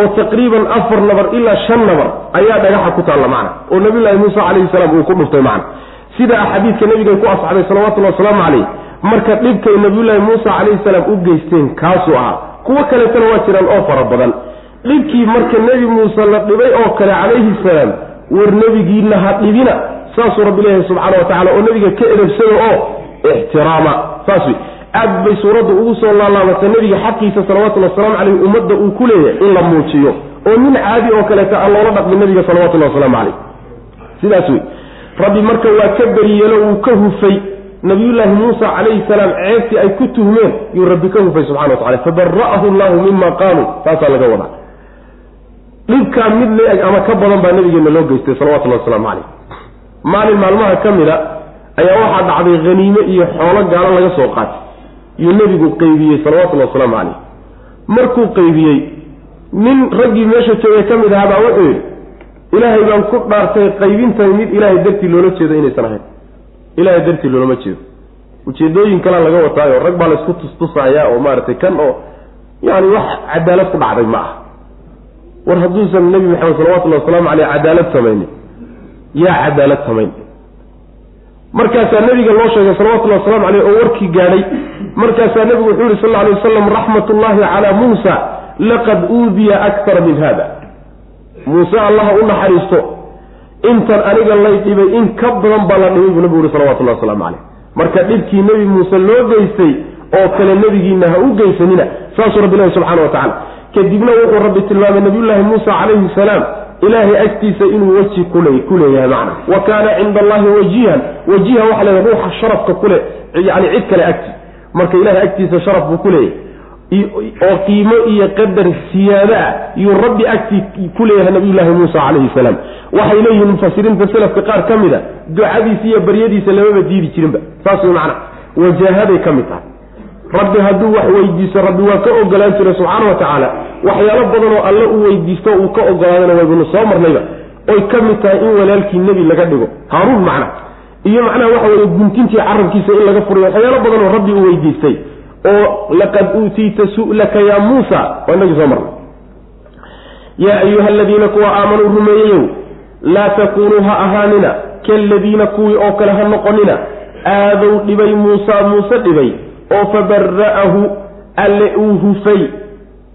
oo taqriiban afar nabar ilaa shan nabar ayaa dhagaxa ku taalla macna oo nabiyullaahi muusa calayhi salaam uu ku dhuftay macna. Sida xadiidka nabigay ku asxabay salawatullahi wasalaamu calayh marka dhibkay nabiyullaahi muusa calayhi salaam u geysteen kaasuu ahaa kuwo kaleetana waa jiraan oo fara badan dhibkii marka nebi muuse la dhibay oo kale calayhi salaam war nebigiina ha dhibina saasuu rabbi leeyahay subxaana wa tacala oo nebiga ka edabsada oo ixtiraama. Saas wey aad bay suuraddu ugu soo laalaabatay nebiga xaqiisa salawatullhi wasalaamu caleyh ummadda uu ku leeyahay in la muujiyo oo nin caadi oo kaleeta aan loola dhaqmin nebiga salawatullahi wasalaamu caleyh sidaas wey rabbi marka waa ka beriyeelo uu ka hufay nabiyullaahi muusa calayhi salaam ceebtii ay ku tuhmeen yuu rabbi ka hufay subxana wa tacala fabara'ahu llahu mima qaaluu. Taasaa laga wadaa dhibkaa mid la-eg ama ka badan baa nabigeena loo geystay salawatullahi wasalaamu caleyh maalin maalmaha ka mid a ayaa waxaa dhacday haniime iyo xoolo gaalo laga soo qaatay. Yuu nebigu qeybiyey salawatullahi wasalaamu caleyh markuu qeybiyey nin raggii meesha joogay ka mid ahaa baa wuxuu yidhi ilaahay baan ku dhaartay qaybintan mid ilaahay dartii loola jeedo inaysan ahayn. Ilaahay dartii loolama jeedo. Ujeedooyin kalea laga wataayo rag baa laysku tustusayaa oo maaragtay kan oo yani wax cadaalad ku dhacday ma ah war hadduusan nebi maxamed salawatullahi wasalaamu caleyh cadaalad samaynin yaa cadaalad samayn. Markaasaa nebiga loo sheegay salawatullahi wasalamu caleyh oo warkii gaadhay markaasaa nebigu wuxuu yihi sal lla alay wasalam raxmatullaahi calaa muusa laqad uudiya akara min hada muuse allaha u naxariisto intan aniga lay dhibay in ka badan baa la dhibay buu nabigu yihi salawatullahi waslamu caleyh marka dhibkii nebi muuse loo geystay oo kale nebigiina ha u geysanina saasuu rabbi ilahi subxana wa tacala kadibna wuxuu rabbi tilmaamay nabiyullaahi muusa calayhi salaam ilaahay agtiisa inuu weji ku leeyahay macna. Wa kaana cinda allahi wajihan wajiha waxa la ruuxa sharafka kule yani cid kale agti. Marka ilahay agtiisa sharaf buu ku leeyahay oo qiimo iyo qadar siyaado ah yuu rabbi agtii ku leeyahay nabiyullaahi muusa calayhi salaam. Waxay leeyihiin mufasiriinta selafka qaar ka mid a ducadiisa iyo baryadiisa lamaba diidi jirinba. Saas way macna. Wajaahaday ka mid tahay rabbi hadduu wax weydiisto rabbi waa ka ogolaan jira subxaana wa tacaala. Waxyaalo badan oo alle u weydiisto uu ka ogolaadana waybanu soo marnayba. Oy ka mid tahay in walaalkii nebi laga dhigo. Haaruun macna. Iyo macnaha waxa weye guntintii carabkiisa in laga furiyo. Waxyaalo badan oo rabbi u weydiistay. Oo laqad uutiita su'laka yaa muusa. Waa inagii soo marnay. Yaa ayuha aladiina kuwa aamanuu rumeeyeyow laa takuunuu ha ahaanina. Kaaladiina kuwii oo kale ha noqonina. Aadow dhibay muusa muuse dhibay oo fabara'ahu alle uu hufay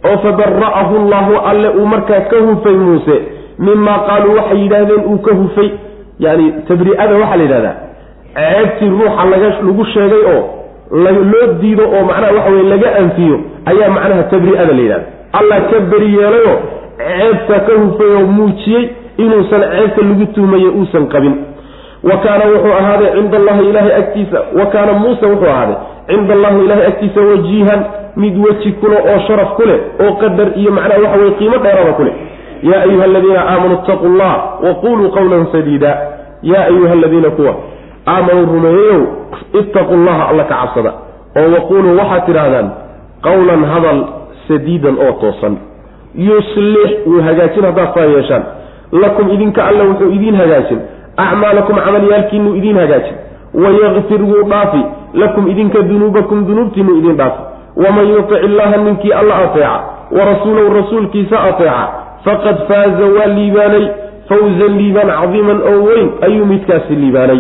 oo fabara'ahu allahu alle uu markaa ka hufay muuse mimaa qaaluu waxay yidhaahdeen uu ka hufay yani tabri'ada waxaa la yidhahdaa ceebtii ruuxa lagu sheegay oo loo diido oo macnaha waxa weye laga anfiyo ayaa macnaha tabri'ada la yidhahda allah ka beri yeelayoo ceebta ka hufay oo muujiyey inuusan ceebta lagu tuhmaye uusan qabin. Wa kaana wuxuu ahaaday cinda allahi ilahay agtiisa wa kaana muuse wuxuu ahaaday cinda allahi ilahay agtiisa wajiihan mid weji kule oo sharaf ku leh oo qadar iyo macnaha waxa weye qiimo dheerada ku leh yaa ayuha aladiina aamanuu itaquu llah wa quluu qawlan sadiida. Yaa ayuha aladiina kuwa aamanuu rumeeyeyow ittaquu llaha alla ka cabsada. Oo waquluu waxaad tidhaahdaan qawlan hadal sadiidan oo toosan. Yuslix wuu hagaajin haddaad saa yeeshaan. Lakum idinka alla wuxuu idiin hagaajin. Acmaalakum camalyaalkiinuu idiin hagaajin. Wayakfir wuu dhaafi lakum idinka dunuubakum dunuubtiinu idiin dhaafi waman yutic illaha ninkii alla ateeca wa rasuulahu rasuulkiisa ateeca faqad faaza waa liibaanay. Fawzan liibaan cadiiman oo weyn ayuu midkaasi liibaanay.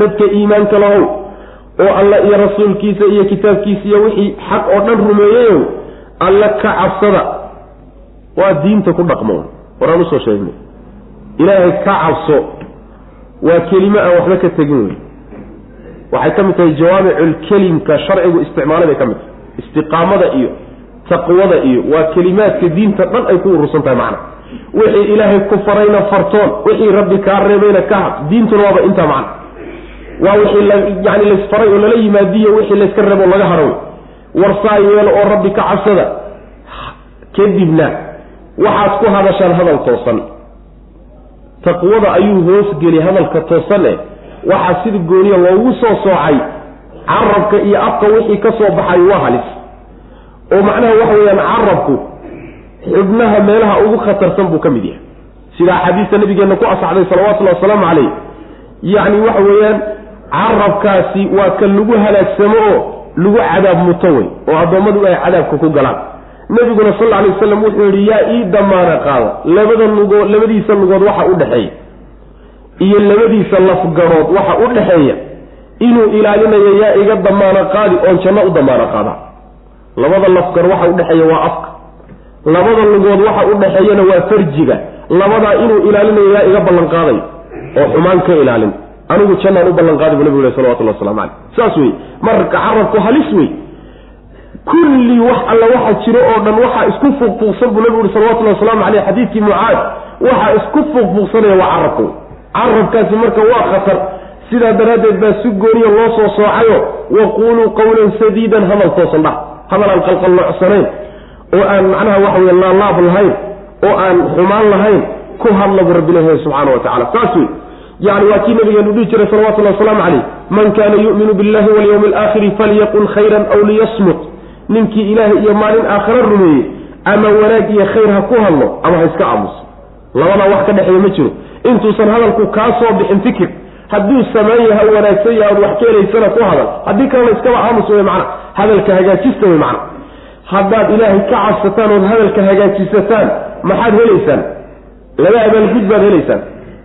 Dadka iimaanka lahow oo alla iyo rasuulkiisa iyo kitaabkiisa iyo wixii xaq oo dhan rumeeyeyow alla ka cabsada. Waa diinta ku dhaqmo waraan u soo sheegnay. Ilaahay ka cabso. Waa kelimo aan waxba ka tegin wey waxay ka mid tahay jawaamiculkelimka sharcigu isticmaalay bay ka mid tahay. Istiqaamada iyo taqwada iyo waa kelimaadka diinta dhan ay ku urursan tahay macna. Wixii ilaahay ku farayna fartoon wixii rabbi kaa reebayna ka had diintuna waaba intaa macna. Waa wixii yani laysfaray oo lala yimaadiyo wixii layska reebo laga haro warsaa yeelo oo rabbi ka cabsada kadibna waxaad ku hadashaan hadal toosan. Taqwada ayuu hoosgeli hadalka toosan eh waxaa sida gooniya loogu soo soocay carabka iyo afka wixii ka soo baxay waa halis. Oo macnaha waxa weeyaan carabku xubnaha meelaha ugu khatarsan buu ka mid yahay. Sida axaadiista nabigeenna ku asaxday salawatullahi wasalaamu calayh yacni waxa weeyaan carabkaasi waa kan lagu halaagsamo oo lagu cadaab muto wey oo addoommadu ay cadaabka ku galaan. Nabiguna sal lla alay wasalam wuxuu yidhi yaa ii damaana qaada labada lugood labadiisa lugood waxa u dhexeeya iyo labadiisa lafgarood waxa u dhexeeya inuu ilaalinayo yaa iga damaano qaadi oon janno u damaano qaada. Labada lafgar waxa udhexeeya waa afka. Labada lugood waxa u dhexeeyana waa farjiga. Labadaa inuu ilaalinayo yaa iga ballan qaadayo oo xumaan ka ilaalin. Anigu jannaan u ballan qaadi bu nabigu leh salawatullah waslamu caleyh saas wey marka carabku halis wey kulli wax alla waxa jiro oo dhan waxaa isku fuuqfuuqsan buu nabigu uhi salawatullahi wasalaamu caleyh xadiidkii mucaad waxaa isku fuuqfuuqsanaya waa carabka wey carabkaasi marka waa khatar. Sidaa daraaddeed baa si gooniya loo soo soocayo. Waquuluu qawlan sadiidan hadal toosan dhah hadal aan qalqalloocsanayn oo aan macnaha waxa weye laalaab lahayn oo aan xumaan lahayn ku hadla bu rabbi leeyahay subxaana wa tacala saas wey yani waa kii nabigeenu dhihi jiray salawatullahi wasalaamu caleyh man kaana yu'minu billahi walyawmi alaakhiri falyaqul khayran aw liyasmut. Ninkii ilaahay iyo maalin aakhare rumeeyey ama wanaag iyo khayr ha ku hadlo ama ha iska aamuso labadaa wax ka dhexeeya ma jiro. Intuusan hadalku kaa soo bixin fikir hadduu samaan yaha wanaagsan yaha od wax ka helaysana ku hadal. Haddii kalena iskaba aamus wey macna hadalka hagaajista wey macna. Haddaad ilaahay ka cabsataan ood hadalka hagaajisataan maxaad helaysaan? Laba abaalgud baad helaysaan.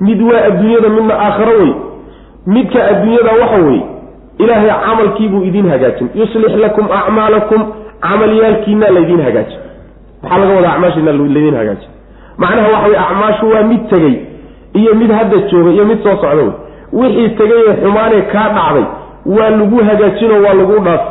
Mid waa adduunyada midna aakharo wey midka adduunyada waxa weeye ilaahay camalkiibuu idiin hagaajin. Yuslix lakum acmaalakum camalyaalkiina laydiin hagaajin. Maxaa laga wadaa acmaashiina laydiin hagaajin macnaha waxa wey acmaashu waa mid tegey iyo mid hadda jooga iyo mid soo socda wey wixii tegay ee xumaanee kaa dhacday waa lagu hagaajinoo waa lagu dhaaf.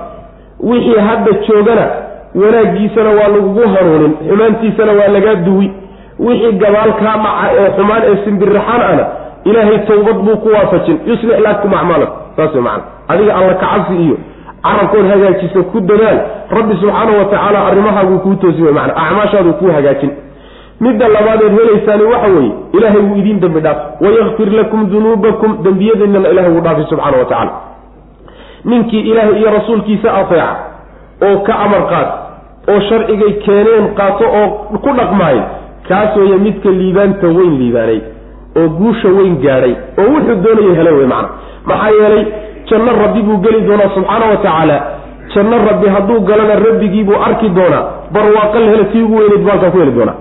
Wixii hadda joogana wanaaggiisana waa lagugu hanuunin xumaantiisana waa lagaa duwi. Wixii gabaal kaa dhaca ee xumaan ee simbirraxaan ana ilaahay tawbad buu ku waafajin. Yuslix lakum acmaalakum saas wey macana adiga alla kacabsi iyo carabkood hagaajiso ku dadaal. Rabbi subxaanahu wa tacaala arrimahaaguu kuu toosi wey macana acmaashaaduu kuu hagaajin midda labaadeed helaysaani waxa weeye ilaahay wuu idiin dembi dhaaf. Wayakfir lakum dunuubakum dembiyadiinana ilahay wuu dhaafay subxana wa tacala ninkii ilaahay iyo rasuulkiisa ateeca oo ka amar qaat oo sharcigay keeneen qaato oo ku dhaqmaay kaas weeye midka liibaanta weyn liibaanay oo guusha weyn gaadhay oo wuxuu doonaya helay wey macana maxaa yeelay janno rabbi buu geli doonaa subxaana wa tacaala. Janno rabbi hadduu galana rabbigiibuu arki doonaa barwaaqal hele tii ugu weyneyd baalkaa ku heli doonaa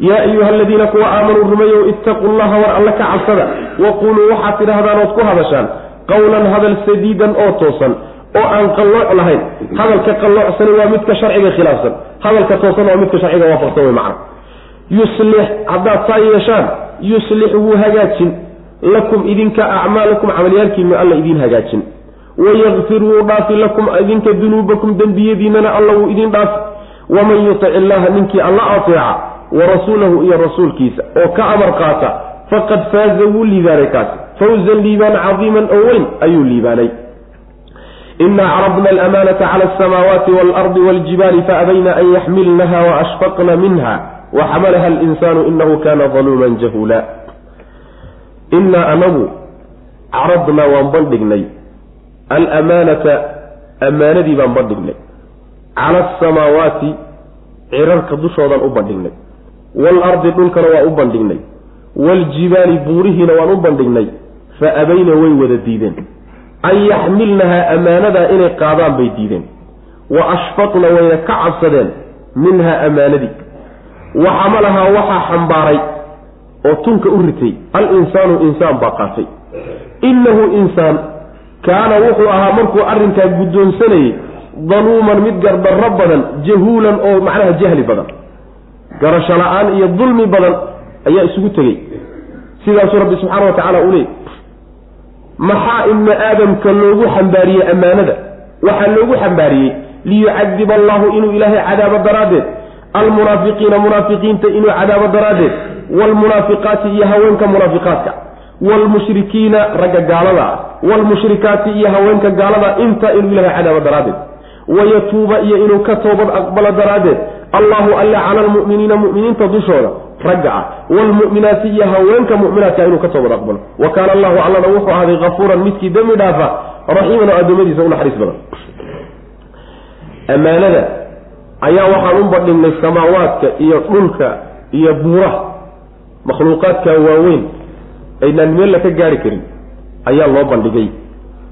yaa ayuha aladiina kuwa aamanuu rumeeyow ittaquu llaha war alle ka cabsada waquluu waxaad tidhaahdaan ood ku hadashaan qawlan hadal sadiidan oo toosan oo aan qallooc lahayn. Hadalka qalloocsani waa midka sharciga khilaafsan. Hadalka toosan waa midka sharciga waafaqsan wey macna. Yuslix haddaad saa yeeshaan yuslix wuu hagaajin. Lakum idinka acmaalakum camalyaalkiinu alla idiin hagaajin. Wayakfir wuu dhaafi lakum idinka dunuubakum dembiyadiinana alla wuu idin dhaafi. Waman yutic illaha ninkii alla ateeca wa rasuulahu iyo rasuulkiisa oo ka amar qaata faqad faaza wuu liibaanay kaasi fawzan liibaan cadiiman oo weyn ayuu liibaanay. Ina carabna alamanata cala alsamaawaati waalardi waljibaali faabayna an yaxmilnaha waashfaqna minha waxamalaha alinsaanu inahu kana daluuman jahuula inaa anagu caradnaa waan bandhignay. Alamaanata ammaanadii baan bandhignay. Cala asamaawaati cirarka dushoodaan u bandhignay waalardi dhulkana waa u bandhignay waaljibaali buurihiina waan u bandhignay fa abayna way wada diideen. An yaxmilnahaa ammaanadaa inay qaadaan bay diideen. Wa ashfaqna wayna ka cabsadeen minhaa ammaanadii wa xamalahaa waxaa xambaaray oo tunka u ritay al-insaanu insaan baa qaatay. Innahu insaan kaana wuxuu ahaa markuu arrinkaa guddoonsanayay daluuman mid gardarro badan jahuulan oo macnaha jahli badan garasho la'aan iyo dulmi badan ayaa isugu tegey. Sidaasuu rabbi subxaana wa tacaala uu leeyay. Maxaa ibni aadamka loogu xambaariyey ammaanada? Waxaa loogu xambaariyey liyucadiba allahu inuu ilaahay cadaabo daraaddeed almunaafiqiina munaafiqiinta inuu cadaabo daraaddeed waalmunaafiqaati iyo haweenka munaafiqaadka waalmushrikiina ragga gaalada waalmushrikaati iyo haweenka gaalada inta inuu ilahay cadaabo daraaddeed wayatuuba iyo inuu ka toobad aqbalo daraaddeed allahu alla cala almu'miniina mu'miniinta dushooda ragga ah. Waalmu'minaati iyo haweenka mu'minaadka inuu ka toobad aqbalo. Wa kaana allahu allana wuxuu ahaaday kafuuran midkii dembi dhaafa raxiiman oo addoommadiisa u naxariis badan. Ammaanada ayaa waxaan u bandhignay samaawaadka iyo dhulka iyo buuraha makhluuqaadka waaweyn aynaan meella ka gaari karin ayaa loo bandhigay.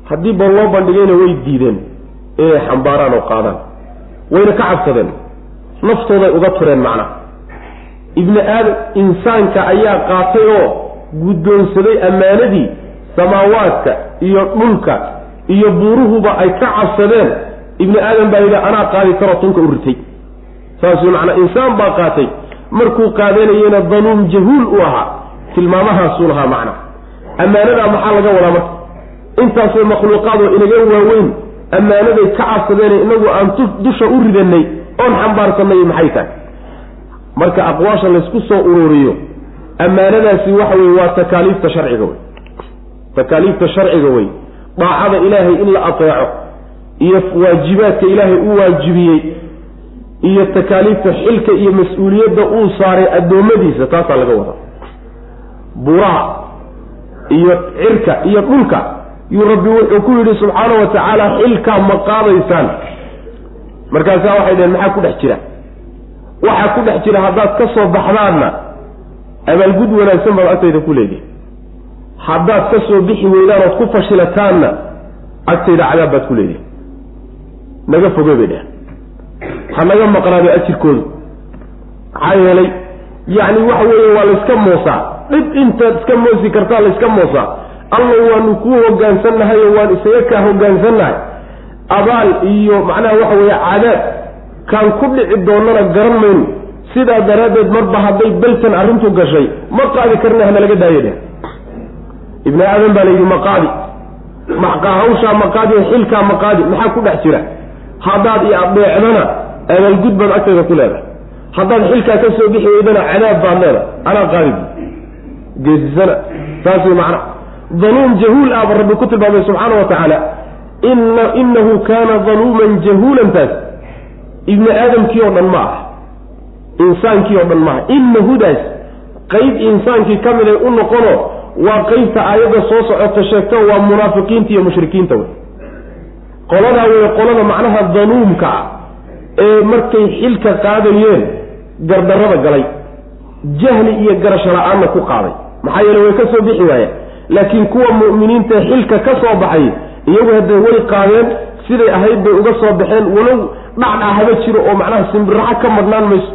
Haddii ba loo bandhigayna way diideen inay xambaaraan oo qaadaan wayna ka cabsadeen naftooday uga tureen macnaha ibni aadam insaanka ayaa qaatay oo guddoonsaday ammaanadii samaawaadka iyo dhulka iyo buuruhuba ay ka cabsadeen. Ibni aadam baa yidhi anaa qaadi karoo tunka u ritay. Saasuu macnaa insaan baa qaatay. Markuu qaadanayena danuum jahuul u ahaa tilmaamahaasuu lahaa macnaa ammaanadaa maxaa laga wadaa marka? Intaasoo makhluuqaadoo inaga waaweyn ammaanaday ka cabsadeen inagu aan dusha u ridanay oon xambaarsanay maxay tahay? Marka aqwaasha laysku soo ururiyo ammaanadaasi waxa weye waa takaaliifta sharciga wey takaaliifta sharciga wey daacada ilaahay in la ateeco iyo waajibaadka ilaahay u waajibiyey iyo takaaliifta xilka iyo mas'uuliyadda uu saaray addoommadiisa taasaa laga wadaa. Buuraha iyo cirka iyo dhulka yuu rabbi wuxuu ku yidhi subxaana wa tacaala xilkaa ma qaadaysaan markaasaa waxay dhaheen maxaa ku dhex jira? Waxaa ku dhex jira haddaad ka soo baxdaanna abaalgud wanaagsan baad agtayda ku leedihi haddaad ka soo bixi weydaan ood ku fashilataanna agtayda cadaab baad ku leedihi naga foge bay dheheen ha naga maqnaado ajirkoodu. Maxaa yeelay yacni waxa weeye waa layska moosaa. Dhib intaad iska moosi kartaa layska moosaa. Alla waanu kuu hogaansannahay oo waan isaga kaa hogaansannahay abaal iyo macnaha waxa weeye cadaab kaan ku dhici doonana garan mayno sidaa daraaddeed marba hadday beltan arrintu gashay ma qaadi karna hana laga daayo dheh ibni aadan baa layidhi maqaadi hawshaa maqaadi xilkaa maqaadi maxaa ku dhex jira? Haddaad i adeecdana abaalgud baad agteeda ku leedahay. Haddaad xilkaa ka soo bixi weydana cadaab baad leeda anaa qaadi. Geesisana. Saas way macna. Danuum jahuul ahba rabbi ku tilmaamay subxaana wa tacaala inahu kaana daluuman jahuulan taas ibni aadamkii oo dhan ma ah insaankii oo dhan maaha inahudaas qayb insaankii ka mid ay u noqono waa qeybta aayadda soo socota sheegto waa munaafiqiinta iyo mushrikiinta wey qoladaa wey qolada macnaha danuumka ah ee markay xilka qaadayeen gardarrada galay jahli iyo garasho la'aanna ku qaaday maxaa yeele way ka soo bixi waayeen laakiin kuwa mu'miniinta xilka ka soo baxay iyagu haddee way qaadeen siday ahayd bay uga soo baxeen walow dhacdhac haba jiro oo macnaha simbiraxo ka madhnaan mayso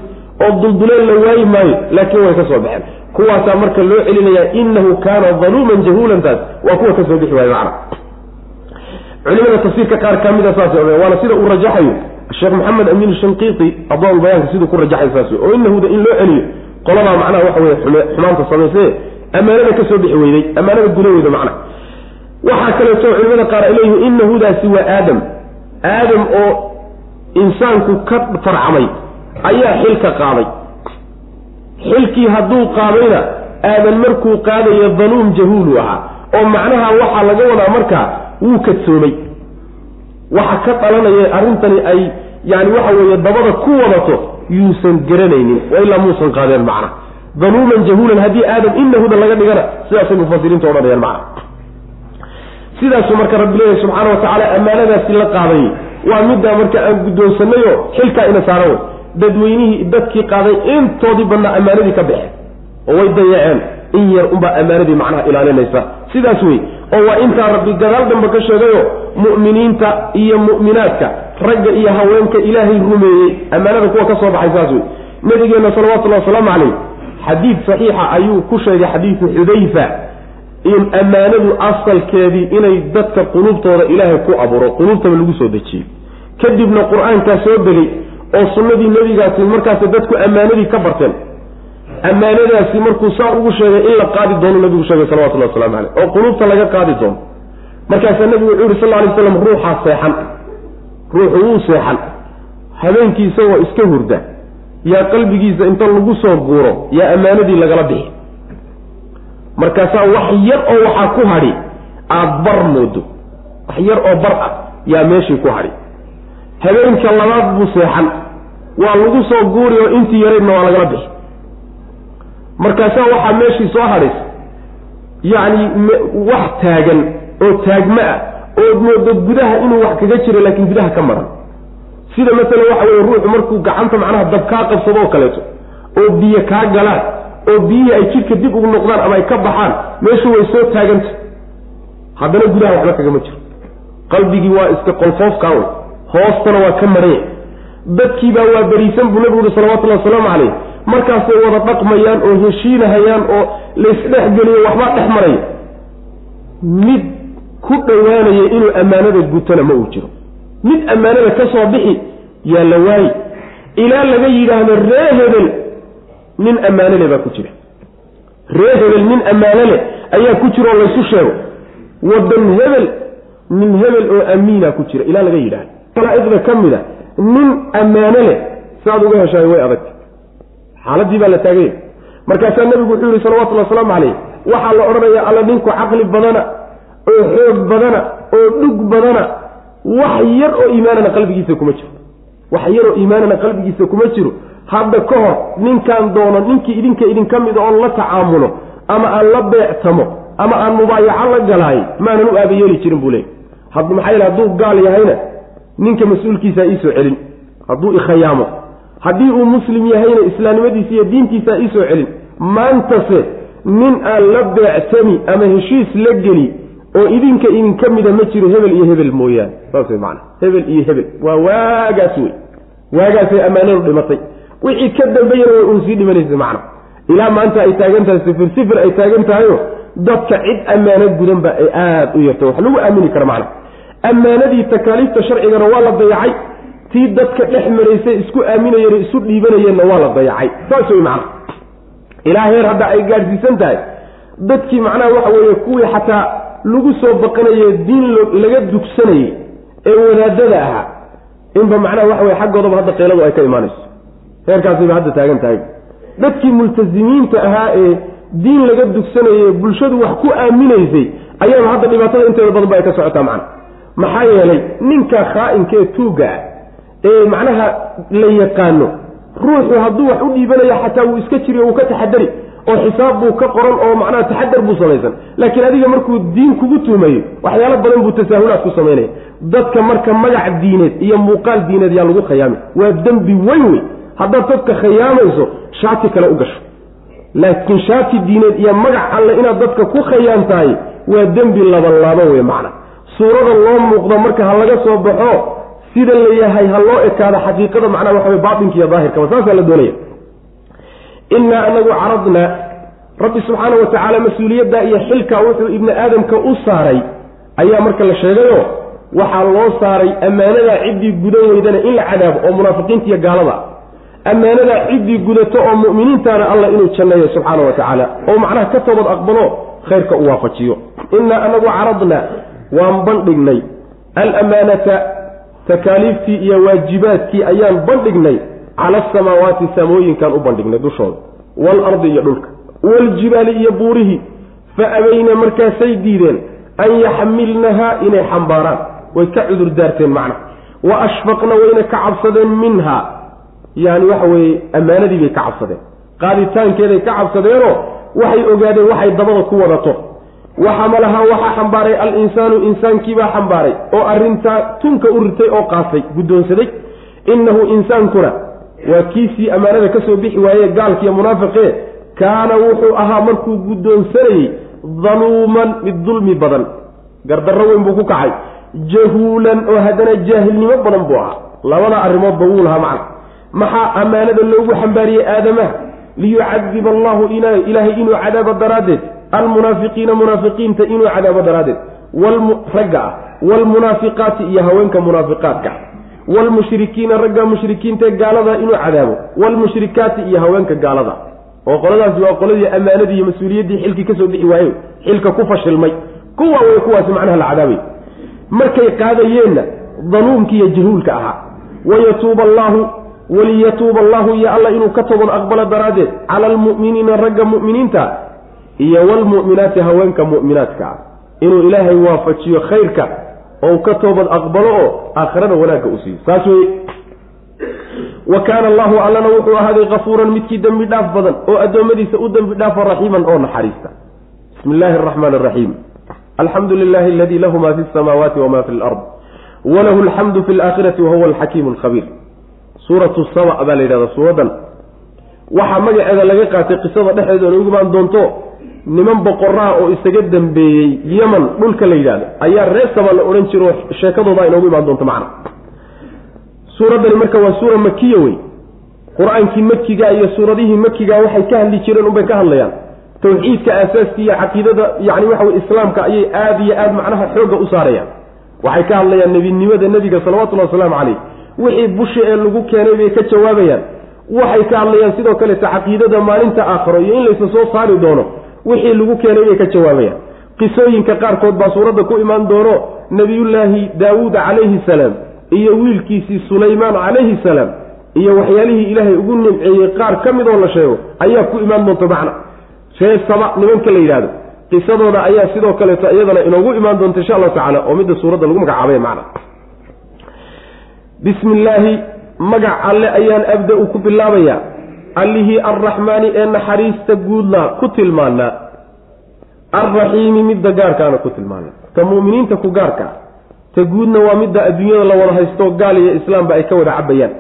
oo dulduleel la waayi maayo laakiin way ka soo baxeen. Kuwaasaa marka loo celinayaa inahu kaana daluuman jahuulan taas waa kuwa ka soo bixi waaye macna. Culimada tafsiirka qaar ka mida saas waana sida uu rajaxayo. Sheekh maxamed amiin shanqiiti adwaalbayaanka siduu ku rajaxay saas oo inahuda in loo celiyo qoladaa macnaha waxa weye xumaanta samayse ammaanada ka soo bixi weyday ammaanada gula weyda macna waxaa kaleeto culimada qaar ay leeyihiin inahudaasi waa aadam. Aadam oo insaanku ka farcamay ayaa xilka qaaday. Xilkii hadduu qaadayna aadan markuu qaadayo danuum jahuulu ahaa oo macnaha waxaa laga wadaa markaa wuu kadsoomay. Waxa ka dhalanaya arrintani ay yani waxa weeye dabada ku wadato yuusan garanaynin wa ilaa muusan qaadeen macna. Danuuman jahuulan haddii aadam inahuda laga dhigana sidaasay mufasiriinta odhanayaan macna sidaasuu marka rabbi leeyahay subxaana wa tacaala ammaanadaasi la qaaday. Waa middaa marka aan guddoonsanayo xilkaa ina saaran wey dadweynihii dadkii qaaday intoodii badnaa ammaanadii ka baxeen oo way dayaceen in yar unbaa ammaanadii macnaha ilaalinaysa. Sidaas wey oo waa intaa rabbi gadaal dambe ka sheegayo mu'miniinta iyo mu'minaadka ragga iyo haweenka ilaahay rumeeyey ammaanada kuwa ka soo baxay saas wey nabigeenna salawatullahi wasalaamu calayh xadiid saxiixa ayuu ku sheegay xadiidu xudayfa ammaanadu asalkeedii inay dadka quluubtooda ilaahay ku abuuro quluubtaba lagu soo dejiyey. Kadibna qur'aankaa soo degay oo sunnadii nebigaasi markaas dadku ammaanadii ka barteen. Ammaanadaasi markuu saa ugu sheegay in la qaadi doono nabigu sheegay salawatullahi waslamu caleyh oo quluubta laga qaadi doono. Markaasaa nebigu wuxuu yihi sal lla lay slam ruuxaa seexan. Ruuxu wuu seexan. Habeenkiisa waa iska hurda. Yaa qalbigiisa inta lagu soo guuro yaa ammaanadii lagala bixi markaasaa wax yar oo waxaa ku hadhi aada bar moodo. Wax yar oo bar ah yaa meeshii ku hadhi habeenka labaad buu seexan. Waa lagu soo guuri oo intii yaraydna waa lagala bixi. Markaasaa waxaa meeshii soo hadhaysa yacni wax taagan oo taagma ah ood moodo gudaha inuu wax kaga jiro laakiin gudaha ka maran. Sida masalan waxa weye ruuxu markuu gacanta macnaha dab kaa qabsado oo kaleeto oo biyo kaa galaan oo biyihii ay jidhka dib ugu noqdaan ama ay ka baxaan meeshu way soo taaganta haddana gudaha waxba kagama jiro. Qalbigii waa iska qolfoofkaa wey hoostana waa ka maranya dadkiibaa waa beriisan buu nabigu uhi salawatullahi wasalaamu calayh. Markaasay wada dhaqmayaan oo heshiinahayaan oo laysdhexgeliyo waxbaa dhex maraya mid ku dhowaanaya inuu ammaanada gutona ma uu jiro. Mid ammaanada ka soo bixi yaa la waayi. Ilaa laga yidhaahdo ree hebel nin ammaano le baa ku jira. Ree hebel nin ammaano leh ayaa ku jira oo laysu sheego. Wadan hebel nin hebel oo amiina ku jira ilaa laga yidhaahdo. Malaaigda ka mid a nin ammaano leh saaad uga heshaay way adag. Xaaladii baa la taaganya markaasaa nabigu wuxuu yihi salawatullhi wasalaamu calayh waxaa la odhanayaa alla ninku caqli badana oo xoog badana oo dhug badana wax yar oo iimaanana qalbigiisa kuma jiro. Wax yar iimaanana qalbigiisa kuma jiro hadda ka hor ninkaan doono ninkii idinka idinka mida oon la tacaamulo ama aan la beectamo ama aan mubaayaco la galaay maanan u aabayeeli jirin buu leey maxaa yeele hadduu gaal yahayna ninka mas'uulkiisaa iisoo celin. Hadduu ikhayaamo haddii uu muslim yahayna islaamnimadiisa iyo diintiisaa iisoo celin. Maantase nin aan la beectami ama heshiis la geli oo idinka idinka mida ma jiro hebel iyo hebel mooyaane. Saas wey maana hebel iyo hebel. Waa waagaas wey waagaasay ammaanadu dhimatay wixii ka dambeeyana way uun sii dhimanaysa macna ilaa maanta ay taagan tahay sifir sifir ay taagan tahayo dadka cid ammaano gudanba ay aada u yarta wax lagu aamini kara macna ammaanadii takaaliifta sharcigana waa la dayacay. Tii dadka dhex maraysay isku aaminayeen isu dhiibanayeenna waa la dayacay. Saas wey macna ilaa heer hadda ay gaadhsiisan tahay. Dadkii macnaha waxa weeye kuwii xataa lagu soo baqanaye diin laga dugsanayey ee wadaadada ahaa inba macnaha waxa weye xaggoodaba hadda qeyladu ay ka imaanayso heerkaasayba hadda taagan tahay. Dadkii multasimiinta ahaa ee diin laga dugsanaye bulshadu wax ku aaminaysay ayaaba hadda dhibaatada inteeda badan ba ay ka socotaa macna maxaa yeelay ninka khaa-inka ee tuugga ah ee macnaha la yaqaano ruuxu hadduu wax u dhiibanayo xataa wuu iska jiri wuu ka taxadari oo xisaab buu ka qoran oo macnaha taxadar buu samaysan laakiin adiga markuu diin kugu tuumayo waxyaalo badan buu tasaahulaad ku samaynaya dadka marka magac diineed iyo muuqaal diineed yaa lagu khayaami waa dembi weyn wey haddaad dadka khayaamayso shaati kale u gasho. Laakiin shaati diineed iyo magac alle inaad dadka ku khayaam tahay waa dembi labanlaabo wey macna. Suurada loo muuqdo marka ha laga soo baxo sida la yahay ha loo ekaado xaqiiqada macnaha waxa wey baatinka iyo daahirkaba saasaa la doonaya. Innaa anagu caradnaa rabbi subxaana wa tacaala mas'uuliyadda iyo xilka wuxuu ibni aadamka u saaray ayaa marka la sheegayo waxaa loo saaray ammaanadaa ciddii gudan weydana in la cadaabo oo munaafiqiinta iyo gaalada ammaanadaa ciddii gudato oo mu'miniintaana allah inuu janneeyo subxaana wa tacaala oo macnaha ka toobad aqbalo khayrka u waafajiyo. Innaa anagu caradnaa waan bandhignay. Alamaanata takaaliiftii iyo waajibaadkii ayaan bandhignay. Cala asamaawaati samooyinkaan u bandhignay dushooda waalardi iyo dhulka. Waaljibaali iyo buurihii fa abayna markaasay diideen an yaxmilnahaa inay xambaaraan. Way ka cudur daarteen macna. Wa ashfaqna wayna ka cabsadeen minhaa yani waxa weeye ammaanadii bay ka cabsadeen. Qaaditaankeeday ka cabsadeenoo waxay ogaadeen waxay dabada ku wadato. Waxamalahaa waxaa xambaaray al-insaanu insaankiibaa xambaaray oo arrintaa tunka u ritay oo qaatay guddoonsaday. Innahu insaankuna waa kiisii ammaanada ka soo bixi waaye gaalkiiyo munaafiqee kaana wuxuu ahaa markuu guddoonsanayey daluuman mid dulmi badan. Gardarro weyn buu ku kacay. Jahuulan oo haddana jaahilnimo badan buu ahaa. Labada arrimoodba wuu lahaa macna maxaa ammaanada loogu xambaariyey aadamaha liyucadiba allahu ilaahay inuu cadaabo daraaddeed almunaafiqiina munaafiqiinta inuu cadaabo daraaddeed ragga ah waalmunaafiqaati iyo haweenka munaafiqaadka waalmushrikiina ragga mushrikiintae gaalada inuu cadaabo waalmushrikaati iyo haweenka gaalada. oo qoladaasi waa qoladii ammaanadii iyo mas'uuliyaddii xilkii ka soo bixi waaye xilka ku fashilmay. kuwa way kuwaasi macnaha la cadaabay. markay qaadayeenna danuumki iyo jahuulka ahaa. wayatuuba allaahu waliyatuuba allahu iyo alla inuu ka toban aqbalo daraaddeed cala almu'miniina ragga mu'miniinta iyo waalmu'minaati haweenka mu'minaadka ah inuu ilaahay waafajiyo khayrka oo ka toobad aqbalo oo aakhirada wanaagga u siiyo saas weye wa kaana allahu allana wuxuu ahaaday kafuuran midkii dembi dhaaf badan oo addoommadiisa u dembi dhaafo raxiiman oo naxariista bismi illaahi araxmaani araxiim alxamdu lilahi aladii lahu ma fi samaawaati wama fi lard walahu alxamdu fi laakhirati wahuwa alxakiimu alkhabiir suuratu saba baa la yidhahdaa suuraddan waxaa magaceeda laga qaatay qisada dhexdeeda oona ugu imaan doonto niman boqoraha oo isaga dambeeyey yeman dhulka la yidhahdo ayaa reer saba la odhan jiro sheekadooda inoogu imaan doonto macna. Suuraddani marka waa suura makiya wey. Qur'aankii makiga iyo suuradihii makiga waxay ka hadli jireen unbay ka hadlayaan. Tawxiidka aasaaskii iyo caqiidada yani waxa wey islaamka ayay aada iyo aada macnaha xoogga u saarayaan. Waxay ka hadlayaan nebinimada nebiga salawatullahi wasalaamu caleyh wixii bushi ee lagu keenay bay ka jawaabayaan. Waxay ka hadlayaan sidoo kaleeta caqiidada maalinta aakharo iyo in laysa soo saari doono wixii lagu keenay bay ka jawaabayaan. Qisooyinka qaarkood baa suuradda ku imaan doono nebiyullaahi daawuud calayhi salaam iyo wiilkiisii sulaymaan calayhi salaam iyo waxyaalihii ilaahay ugu nimceeyey qaar ka mid oo la sheego ayaa ku imaan doonta macna. Ree saba nimanka la yidhahdo qisadooda ayaa sidoo kaleeto iyadana inoogu imaan doonta insha allahu tacala oo midda suuradda lagu magacaabay macna bismi illaahi magac alle ayaan abda-u ku bilaabayaa allihii arraxmaani ee naxariista guudna ku tilmaanaa alraxiimi midda gaarkaana ku tilmaanaa ta mu'miniinta ku gaarka. Ta guudna waa midda adduunyada la wada haysto gaal iyo islaamba ay ka wada cabayaan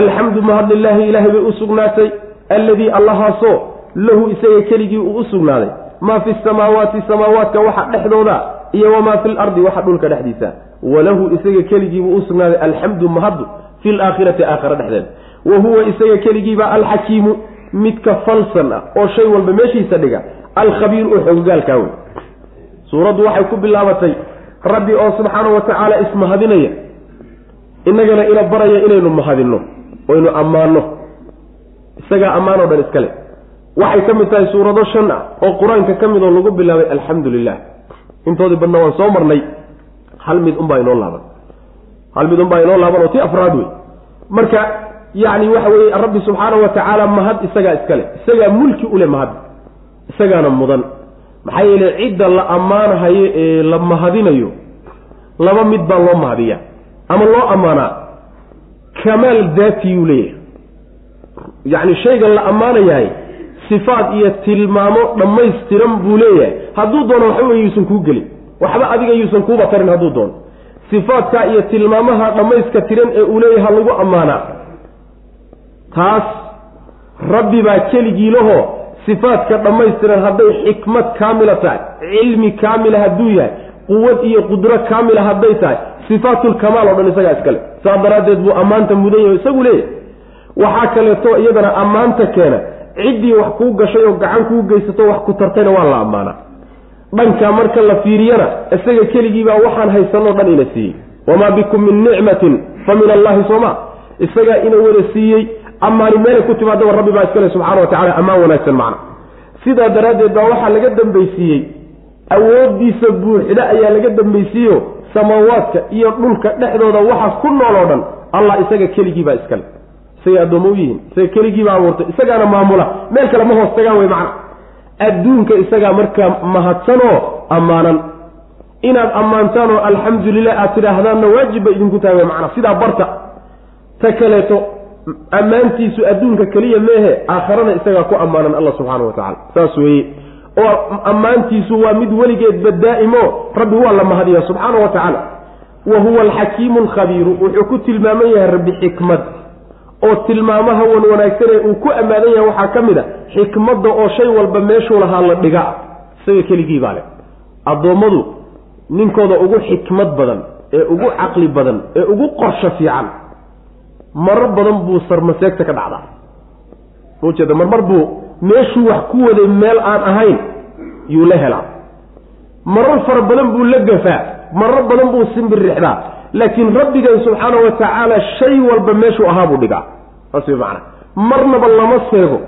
alxamdu mahadlilaahi ilaahay bay u sugnaatay. Alladii allahaasoo lahu isaga keligii uu u sugnaaday. Maa fi samaawaati samaawaadka waxa dhexdooda iyo wamaa fi lardi waxa dhulka dhexdiisa walahu isaga keligiibuu u sugnaaday alxamdu mahaddu fi laakhirati aakhira dhexdeeda wa huwa isaga keligiibaa alxakiimu midka falsan ah oo shay walba meeshiisa dhiga alkhabiir oo xogogaalkaa wey suuraddu waxay ku bilaabatay rabbi oo subxaanahu wa tacaala ismahadinaya innagana ina baraya inaynu mahadinno oynu ammaanno. Isagaa ammaan oo dhan iskale waxay ka mid tahay suurado shan ah oo qur'aanka ka mid oo lagu bilaabay alxamdu lilah intoodii badna waan soo marnay hal mid unbaa inoo laaban. Hal mid unbaa inoo laaban oo ti afraad wey marka yacni waxa weeye rabbi subxaanahu wa tacaala mahad isagaa iskale. Isagaa mulki ule mahad. Isagaana mudan. Maxaa yeele cidda la ammaanahayo ee la mahadinayo laba mid baa loo mahadiyaa. Ama loo ammaanaa kamaal daatiyuu leeyahay. Yacni shaygan la ammaanayahay sifaad iyo tilmaamo dhammaystiran buu leeyahay. Hadduu doono waxba yuusan kuu gelin waxba adiga yuusan kuuba tarin hadduu doono. Sifaadkaa iyo tilmaamaha dhammayska tiran ee uu leeyahay ha lagu ammaanaa taas rabbi baa keligii lahoo sifaadka dhammaystiran hadday xikmad kaamila tahay cilmi kaamila hadduu yahay quwad iyo qudro kaamila hadday tahay sifaatulkamaal oo dhan isagaa iskale saa daraaddeed buu ammaanta mudan yaho isagu leeyahay. Waxaa kaleeto iyadana ammaanta keena ciddii wax kuu gashay oo gacan kuu geysato wax ku tartayna waa la ammaanaa dhankaa marka la fiiriyana isaga keligiibaa waxaan haysanoo dhan ina siiyey. Wamaa bikum min nicmatin fa min allahi sooma isagaa ina wada siiyey amaani meelay ku timaadaba rabbi baa iskale subxana wa tacala ammaan wanaagsan macna. Sidaa daraaddeed baa waxaa laga dambaysiiyey awooddiisa buuxda ayaa laga dambaysiiyo samaawaadka iyo dhulka dhexdooda waxaas ku nool oo dhan allah isaga keligii baa iskale isagay addoommo u yihiin isaga keligii baa abuurtay isagaana maamula meel kale ma hoos tagaan wey macna adduunka isagaa markaa mahadsanoo ammaanan. Inaad ammaantaan oo alxamdu lilah aad tidhaahdaanna waajib bay idinku tahay macna sidaa barta. Ta kaleeto ammaantiisu adduunka keliya meehe aakharana isagaa ku ammaanan alla subxaana wa tacala saas weeye. Oo ammaantiisu waa mid weligeedba daa'imo rabbi waa la mahadiya subxaana wa tacaala. Wa huwa alxakiimu alkhabiiru wuxuu ku tilmaaman yahay rabbi xikmad oo tilmaamaha wan wanaagsanee uu ku ammaadan yahay waxaa ka mid a xikmadda oo shay walba meeshuu lahaa la dhiga isaga keligii baa leh. Addoommadu ninkooda ugu xikmad badan ee ugu caqli badan ee ugu qorsho fiican marar badan buu sarmaseegta ka dhacdaa. Maujeeda marmar buu meeshuu wax ku waday meel aan ahayn yuu la helaa. Marar fara badan buu la gafaa marar badan buu simbirixdaa laakiin rabbigan subxaana wa tacaala shay walba meeshuu ahaa buu dhigaa. Saas way macana marnaba lama seego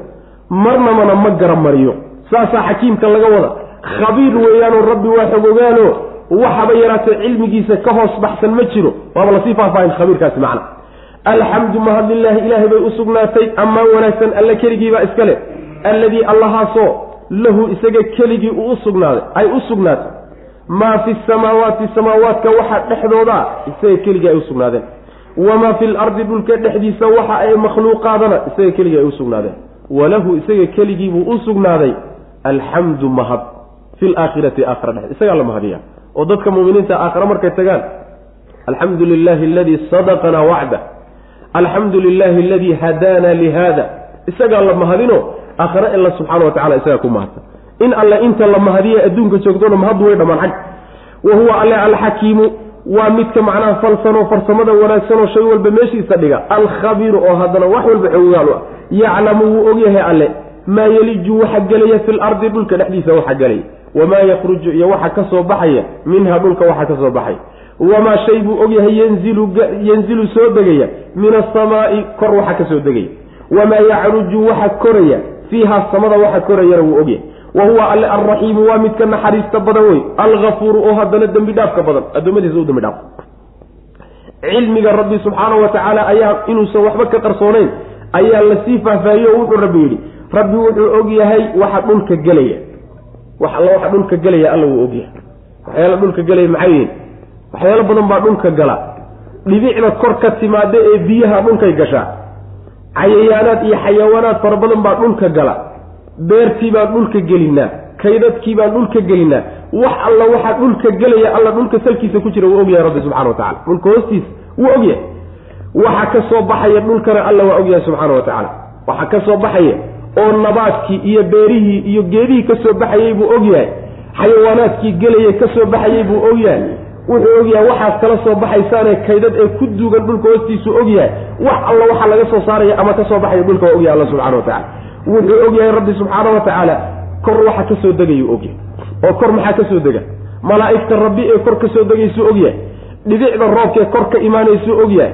marnabana ma garamariyo. Saasaa xakiimka laga wada khabiir weeyaanoo rabbi waa xogogaano waxaba yaraatee cilmigiisa ka hoos baxsan ma jiro. Waaba la sii faahfaahin khabiirkaasi macna. Alxamdu mahadlilaahi ilaahay bay u sugnaatay ammaan wanaagsan alle keligiibaa iska leh. Alladii allahaasoo lahu isaga keligii uu u sugnaaday ay u sugnaatay maa fi samaawaati samaawaadka waxa dhexdoodaa isaga keligii ay u sugnaadeen. Wamaa fi lardi dhulka dhexdiisa waxa ay makhluuqaadana isaga keligii ay u sugnaadeen. Walahu isaga keligii buu u sugnaaday alxamdu mahad fi laakhirati aakhira dhex isagaa la mahadiya. Oo dadka muminiinta aakhira markay tagaan alxamdu lilahi aladii sadaqanaa wacda alxamdu lilahi aladii hadaana lihada isagaa la mahadino aakhare alla subxaana wa tacala isagaa ku mahadsan in alle inta la mahadiya adduunka joogtona mahaddu way dhammaan. Xag wa huwa alle alxakiimu waa midka macnaha falsanoo farsamada wanaagsanoo shay walba meeshiisa dhiga. Alkhabiiru oo haddana wax walba xoogaal u ah yaclamu wuu ogyahay alle maa yeliju waxa gelaya fi lardi dhulka dhexdiisa waxa gelaya wamaa yakhruju iyo waxa ka soo baxaya minha dhulka waxa ka soo baxaya wamaa shay buu ogyahay yanzilu soo degaya min asamaa'i kor waxa ka soo degaya. Wamaa yacruju waxa koraya. Fiiha samada waxa korayana wuu ogyahay wa huwa alle alraxiimu waa midka naxariista badan wey. Algafuuru oo haddana dembi dhaafka badan. Addoommadiisa u dembi dhaaf. Cilmiga rabbi subxaana wa tacaala ayaa inuusan waxba ka qarsoonayn ayaa la sii faahfaahiye oo wuxuu rabbi yidhi rabbi wuxuu og yahay waxa dhulka gelaya. Wax alla waxa dhulka gelaya alla wuu ogyahay waxyaala dhulka gelaya maxay yihiin? Waxyaalo badan baa dhulka gala. Dhibicda kor ka timaada ee biyaha dhulkay gashaa. Cayayaanaad iyo xayawaanaad fara badan baa dhulka gala beertii baan dhulka gelinaa kaydadkii baan dhulka gelinaa wax alla waxaa dhulka gelaya alla dhulka salkiisa ku jira wuu ogyahay rabbi subxana wa tacala dhulka hoostiisa wuu ogyahay waxa ka soo baxaya dhulkana alla waa ogyahay subxaana wa tacaala. Waxa ka soo baxaya oo nabaadkii iyo beerihii iyo geedihii ka soo baxayey buu ogyahay xayawaanaadkii gelayay ka soo baxayey buu ogyahay wuxuu ogyahay waxaad kala soo baxaysaane kaydad ee ku duugan dhulka hoostiisuu ogyahay wax alla waxa laga soo saaraya ama ka soo baxaya dhulka waa ogyahay alla subxana wa tacala wuxuu ogyahay rabbi subxaana wa tacaala kor waxa ka soo degayuu ogyahay oo kor maxaa ka soo dega? malaa'igta rabbi ee kor ka soo degaysuu ogyahay dhibicda roobkaee kor ka imaanaysuu ogyahay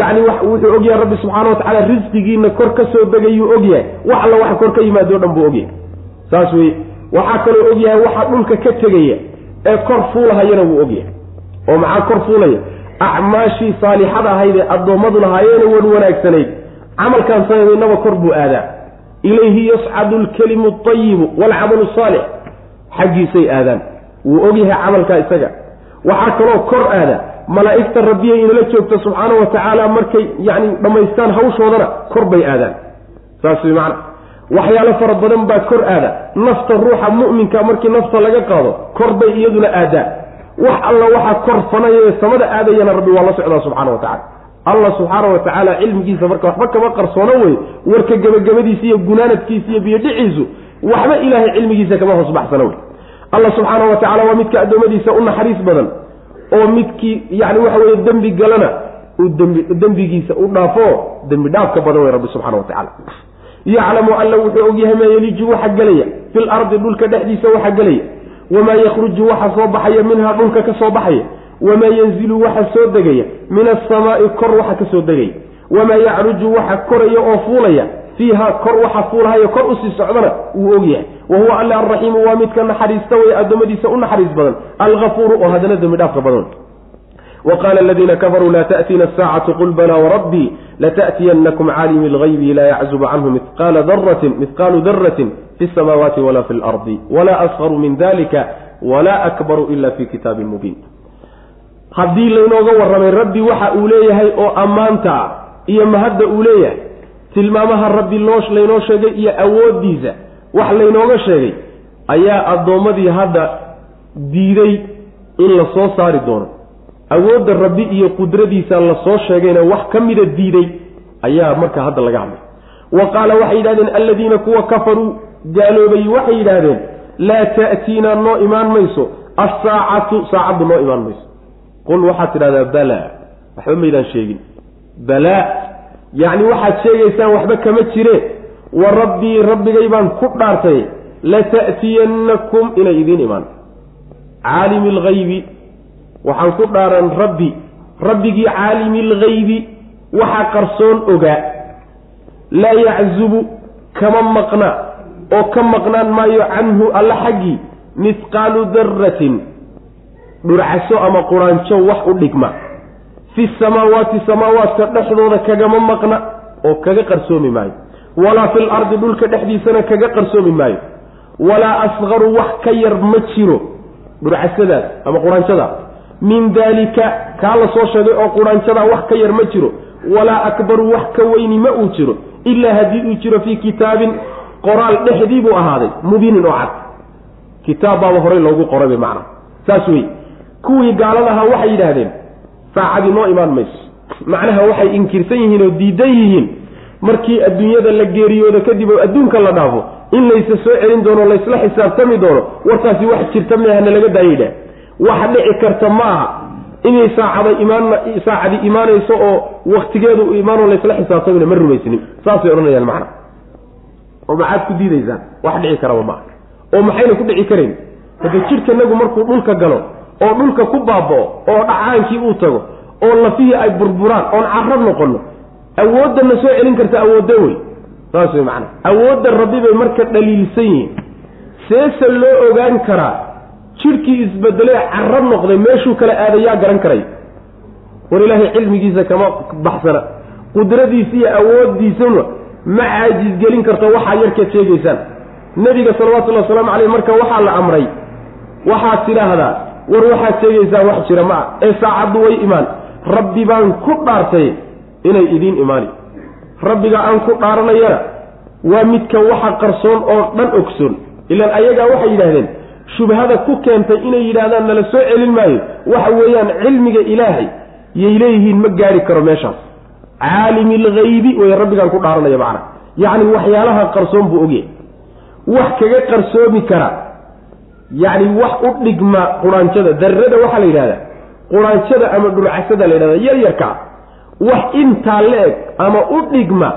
yacni wuxuu ogyahay rabbi subxaana wa tacala risqigiina kor ka soo degayuu ogyahay wax alla waxa kor ka yimaado dhan buu ogyahay saas weye waxaa kaloo ogyahay waxa dhulka ka tegaya ee kor fuulahayana wuu ogyahay oo maxaa kor fuulaya? acmaashii saalixada ahayd ee addoommadu lahaayeena wan wanaagsanayd. camalkaan samaynaba kor buu aadaa ilayhi yascadu alkelimu alayibu waalcamalu asaalix xaggiisay aadaan. Wuu ogyahay camalkaa isaga. Waxaa kaloo kor aada malaa'igta rabbiyay inala joogta subxaana wa tacaala markay yacni dhammaystaan hawshoodana kor bay aadaan. Saas way macana waxyaalo fara badan baa kor aada. Nafta ruuxa mu'minka markii nafta laga qaado kor bay iyaduna aadaa wax alla waxaa kor fanayae samada aadayana rabbi waa la socdaa subxana wa tacala allah subxaana wa tacaala cilmigiisa marka waxba kama qarsoono wey warka gebagabadiisa iyo gunaanadkiisa iyo biyodhiciisu waxba ilaahay cilmigiisa kama hoos baxsano wey allah subxaana wa tacala waa midka addoommadiisa u naxariis badan oo midkii yani waxa weye dembi galana uu dembi dembigiisa u dhaafo dembi dhaafka badan wey rabbi subxana wa tacala yaclamu alla wuxuu ogyahay maa yeliju waxa gelaya fi lardi dhulka dhexdiisa waxa gelaya wamaa yakhruju waxa soo baxaya minhaa dhulka ka soo baxaya wamaa yanzilu waxa soo degaya min asamaai kor waxa ka soo degaya wamaa yacruju waxa koraya oo fuulaya fiiha kor waxa fuulahayo kor usii socdana wuu ogyahay wa huwa alle alraxiimu waa midka naxariista way addoommadiisa u naxariis badan algafuuru oo haddana dembi dhaafka badan wqala aladiina kafaruu la taأtiina asaacatu qul balaa wrabbii latأtiyanakum caalimi اlgaybi laa yaczubu canhu mihqaalu daratin fi اsamaawaati wala fi اlardi wala asgaru min dalika wala akbaru ila fi kitaabin mubiin haddii laynooga warramay rabbi waxa uu leeyahay oo ammaanta ah iyo mahadda uu leeyahay. Tilmaamaha rabbi loo laynoo sheegay iyo awooddiisa wax laynooga sheegay ayaa addoommadii hadda diiday in la soo saari doono. Awoodda rabbi iyo qudradiisa la soo sheegayna wax ka mida diiday ayaa marka hadda laga hadlay. Wa qaala waxay yidhahdeen alladiina kuwa kafaruu gaaloobay waxay yidhaahdeen laa ta'tiina noo imaan mayso assaacatu saacaddu noo imaan mayso qul waxaad tidhahdaa balaa waxba maydaan sheegin. Balaa yacni waxaad sheegaysaan waxba kama jire. Wa rabbii rabbigay baan ku dhaartay lata'tiyannakum inay idiin imaan. Caalimi alghaybi waxaan ku dhaaran rabbi. Rabbigii caalimi alghaybi waxa qarsoon ogaa. Laa yaczubu kama maqna. Oo ka maqnaan maayo canhu alla xaggii mihqaalu daratin dhurcaso ama quraanjo wax u dhigma. Fi samaawaati samaawaadka dhexdooda kagama maqna oo kaga qarsoomi maayo. Walaa fil ardi dhulka dhexdiisana kaga qarsoomi maayo. Walaa asqaru wax ka yar ma jiro dhurcasadaas ama quraanjadaas. Min daalika kaa la soo sheegay oo quraanjadaa wax ka yar ma jiro. Walaa akbaru wax ka weyni ma uu jiro. Ilaa haddii uu jiro fii kitaabin qoraal dhexdii buu ahaaday mubiinin oo cad. Kitaab baaba horey loogu qoray macna. Saas wey kuwii gaaladaha waxay yidhaahdeen saacadii noo imaan mayso. Macnaha waxay inkirsan yihiin oo diidan yihiin. Markii adduunyada la geeriyoodo kadib oo adduunka la dhaafo in laysa soo celin doono laysla xisaabtami doono warkaasi wax jirta meehana laga daayidha wax dhici karta ma aha. Inay saacada imaan saacadii imaanayso oo waktigeedu imaanoo laysla xisaabtamina ma rumaysnin. Saasay odhanayaan macna. Oo maxaad ku diidaysaan. Wax dhici karaba maaha oo maxayna ku dhici karayn hade jidhkanagu markuu dhulka galo oo dhulka ku baaba'o oo dhacaankii uu tago oo lafihii ay burburaan oon carab noqonno. Awooddanna soo celin karta awoodda wey saas wey macana awoodda rabbi bay marka dhaliilsan yihiin. Seese loo ogaan karaa jidhkii isbedelee carab noqday meeshuu kala aadayaa garan karay. War ilaahay cilmigiisa kama baxsana. Qudradiisa iyo awooddiisuna ma caajisgelin karto waxaa yarkeed sheegaysaan. Nebiga salawatullahi wasalaamu caleyh marka waxaa la amray waxaad tidhaahdaa war waxaad sheegaysaa wax jira ma ah ee saacaddu way imaan. Rabbi baan ku dhaartay inay idiin imaani. Rabbiga aan ku dhaaranayana waa midka waxa qarsoon oo dhan ogsoon. Ilaan ayagaa waxay yidhahdeen shubhada ku keentay inay yidhaahdaan nala soo celin maayo. Waxa weeyaan cilmiga ilaahay yay leeyihiin ma gaari karo meeshaas caalimi alghaybi way rabbigaan ku dhaaranaya macna. Yacni waxyaalaha qarsoon buu ogyahay wax kaga qarsoomi kara yacni wax u dhigma quraanjada darrada waxaa la yidhahdaa quraanjada ama dhulcasada la yidhahda yaryarkaa wax intaa la-eg ama u dhigma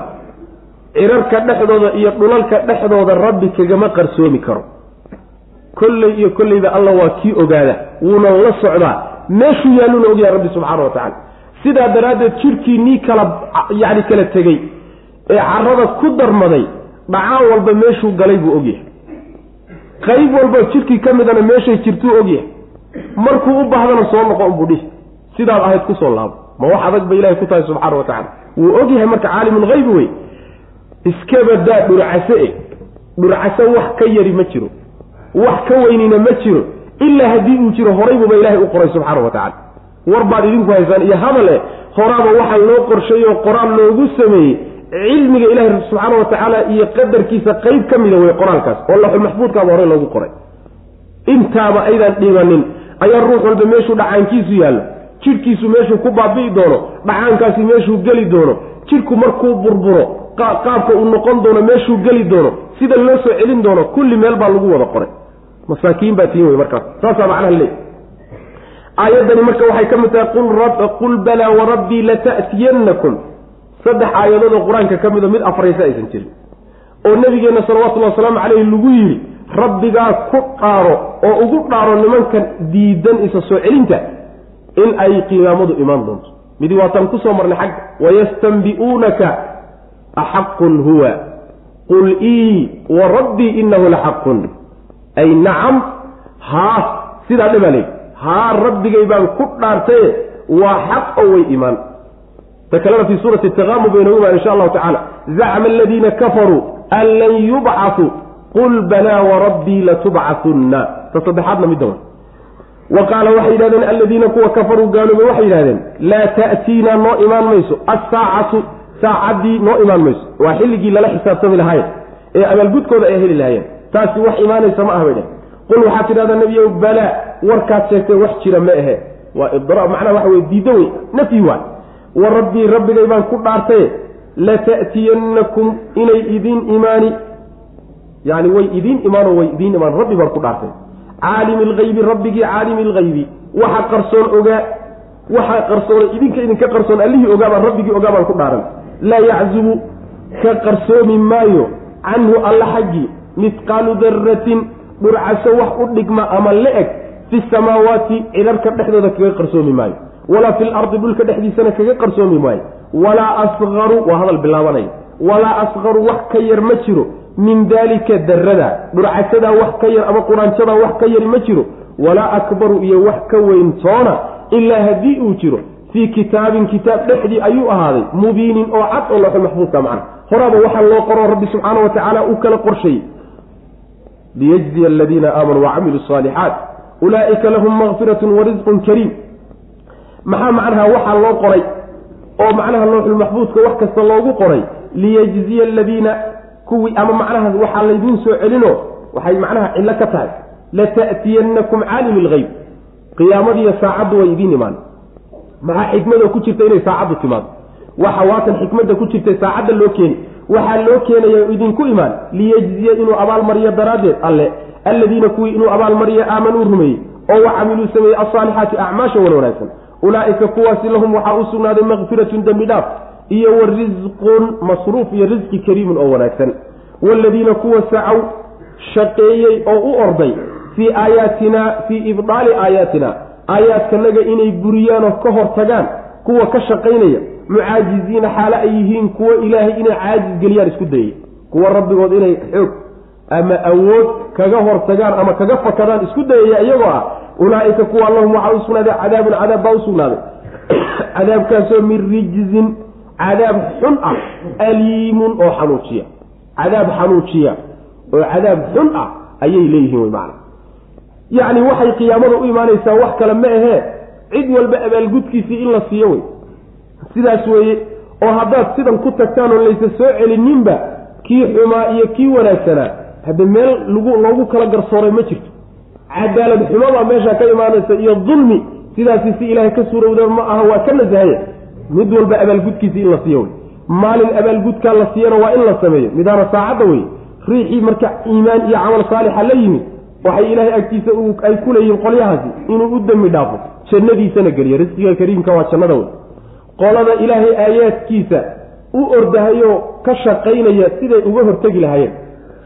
cirarka dhexdooda iyo dhulalka dhexdooda rabbi kagama qarsoomi karo. Kolley iyo kolleyba alla waa kii ogaada wuuna la socdaa meeshuu yaalluuna ogyahay rabbi subxaana wa tacala sidaa daraaddeed jidhkii nii kala yacni kala tegey ee carrada ku darmaday dhacaan walba meeshuu galay buu ogyahay qayb walba jidhkii ka meeshay jirtuu ogyahay markuu u baahdana soo noqo unbuu dhihi. Sidaad ahayd ku soo laabo. Ma wax adag ba ilahay ku tahay subxaana wa tacala wuu ogyahay marka caalimulhaybi wey iskabadaa dhurcase e dhurcase wax ka yari ma jiro. Wax ka weynina ma jiro. Ilaa haddii uu jiro horaybuba ilaahay u qoray subxaana wa tacala war baad idinku haysaan iyo hadale horaaba waxaa loo qorsheeyey oo qoraal loogu sameeyey cilmiga ilaahay subxaana wa tacaala iyo qadarkiisa qeyb ka mida wey qoraalkaas oo laxulmaxbuudkaaba horey loogu qoray. Intaaba aydan dhibanin ayaa ruux walba meeshuu dhacaankiisu yaallo jidhkiisu meeshuu ku baabi'i doono dhacaankaasi meeshuu geli doono jidhku markuu burburo qaabka uu noqon doono meeshuu geli doono sida loo soo celin doono kulli meel baa lagu wada qoray. Masaakiin baa tiin wey markaas saasaa macnaha leey aayaddani marka waxay ka mid tahay qul balaa warabbii lata'tiyannakum saddex aayadood oo qur'aanka ka mido mid afraysa aysan jirin. Oo nabigeenna salawatullahi wasalaamu caleyhi lagu yidhi rabbigaa ku dhaaro oo ugu dhaaro nimankan diidan isa soo celinta in ay qiyaamadu imaan doonto. Midi waataan ku soo marnay xagga. Wayastanbi'uunaka axaqun huwa. Qul ii wa rabbii inahu laxaqun ay nacam haa sidaa dhibaa leey haa rabbigay baan ku dhaartaye waa xaq oo way imaan ta kalena fii suurati taqaamu baynagu baa insha allahu tacala zacma aladiina kafaruu an lan yubcatuu qul balaa warabbii latubcatunna ta saddexaadna midda wa wa qaala waxay yidhahdeen aladiina kuwa kafaruu gaaloobay waxay yidhahdeen laa ta'tiina noo imaan mayso assaacatu saacaddii noo imaan mayso waa xilligii lala xisaabtami lahaayeen ee abaalgudkooda ay heli lahaayeen taasi wax imaanaysa ma ah bay dheh qul waxaad tidhahdaa nebiyow balaa warkaad sheegtay wax jira ma ahe waa idra macnaha waxa weye diiddo wey nafyi waay wa rabbii rabbigay baan ku dhaartaye lata'tiyannakum inay idiin imaani. Yani way idiin imaano way idiin imaan rabbi baan ku dhaartay. Caalimi lgaybi rabbigii caalimi lgaybi waxa qarsoon ogaa waxaa qarsoona idinka idinka qarsoon allihii ogaabaan rabbigii ogaa baan ku dhaaran. Laa yaczubu ka qarsoomi maayo canhu alla xaggii mithqaalu daratin dhurcaso wax u dhigma ama la eg fi samaawaati cirarka dhexdooda kaga qarsoomi maayo walaa fi lardi dhulka dhexdiisana kaga qarsoomi maayo walaa asqaru waa hadal bilaabanaya walaa asqaru wax ka yar ma jiro min daalika darada dhurcasadaa wax ka yar ama quraanjadaa wax ka yari ma jiro walaa akbaru iyo wax ka weyn toona ilaa haddii uu jiro fii kitaabin kitaab dhexdii ayuu ahaaday mubiinin oo cad oo looxul maxfuudka macna horaaba waxaa loo qoroo rabbi subxaana wa tacaala uu kala qorsheeyey liyajziya aladiina aamanuu wacamiluu asaalixaat ulaa'ika lahum makfiratun warisqun kariim. Maxaa macnaha waxaa loo qoray? Oo macnaha looxulmaxfuudka wax kasta loogu qoray liyajziya aladiina kuwii ama macnaha waxaa laydiin soo celino waxay macnaha cillo ka tahay. Lata'tiyannakum caalimi lgeyb qiyaamadiiyo saacaddu way idiin imaan. Maxaa xikmada ku jirta inay saacaddu timaado? Waxa waatan xikmadda ku jirtay saacadda loo keeni. Waxaa loo keenaya idinku imaan. Liyejziya inuu abaalmariyo daraaddeed alle alladiina kuwii inuu abaalmariyo aamanuu rumeeyey oo wa camiluu sameeyey alsaalixaati acmaasha wan wanaagsan. Ulaa'ika kuwaasi lahum waxaa u sugnaaday makfiratun dembi dhaaf iyo wa risqun masruuf iyo risqi kariimun oo wanaagsan. Waaladiina kuwa sacaw shaqeeyey oo u orday fii aayaatina fii ibdaali aayaatina aayaadkanaga inay buriyaan oo ka hor tagaan kuwa ka shaqaynaya mucaajiziina xaalo ay yihiin kuwo ilaahay inay caajis geliyaan isku dayay kuwa rabbigood inay xoog ama awood kaga hor tagaan ama kaga fakadaan isku dayaya iyagoo ah ulaa'ika kuwa allahum waxaa u sugnaaday cadaabun cadaab baa u sugnaaday. Cadaabkaasoo min rijzin cadaab xun ah aliimun oo xanuujiya. Cadaab xanuujiya oo cadaab xun ah ayay leeyihiin wey macana yacni waxay qiyaamada u imaanaysaa wax kale ma ahee cid walba abaalgudkiisii in la siiyo wey sidaas weeye oo haddaad sidan ku tagtaan oo laysa soo celininba kii xumaa iyo kii wanaagsanaa hadde meel lagu loogu kala garsooray ma jirto. Cadaalad xumabaa meeshaa ka imaanaysa iyo dulmi sidaasi si ilaahay ka suurowda ma aha waa ka nasahaya mid walba abaalgudkiisi in la siiyo wey maalin abaalgudkaa la siiyana waa in la sameeyo. Midaana saacadda wey riixii marka iimaan iyo camal saalixa la yimid waxay ilaahay agtiisa ay ku leeyihiin qolyahaasi inuu u dembi dhaafo. Jannadiisana geliyo. Risqiga kariimka waa jannada wey qolada ilaahay aayaadkiisa u ordahayoo ka shaqaynaya siday uga hortegi lahaayeen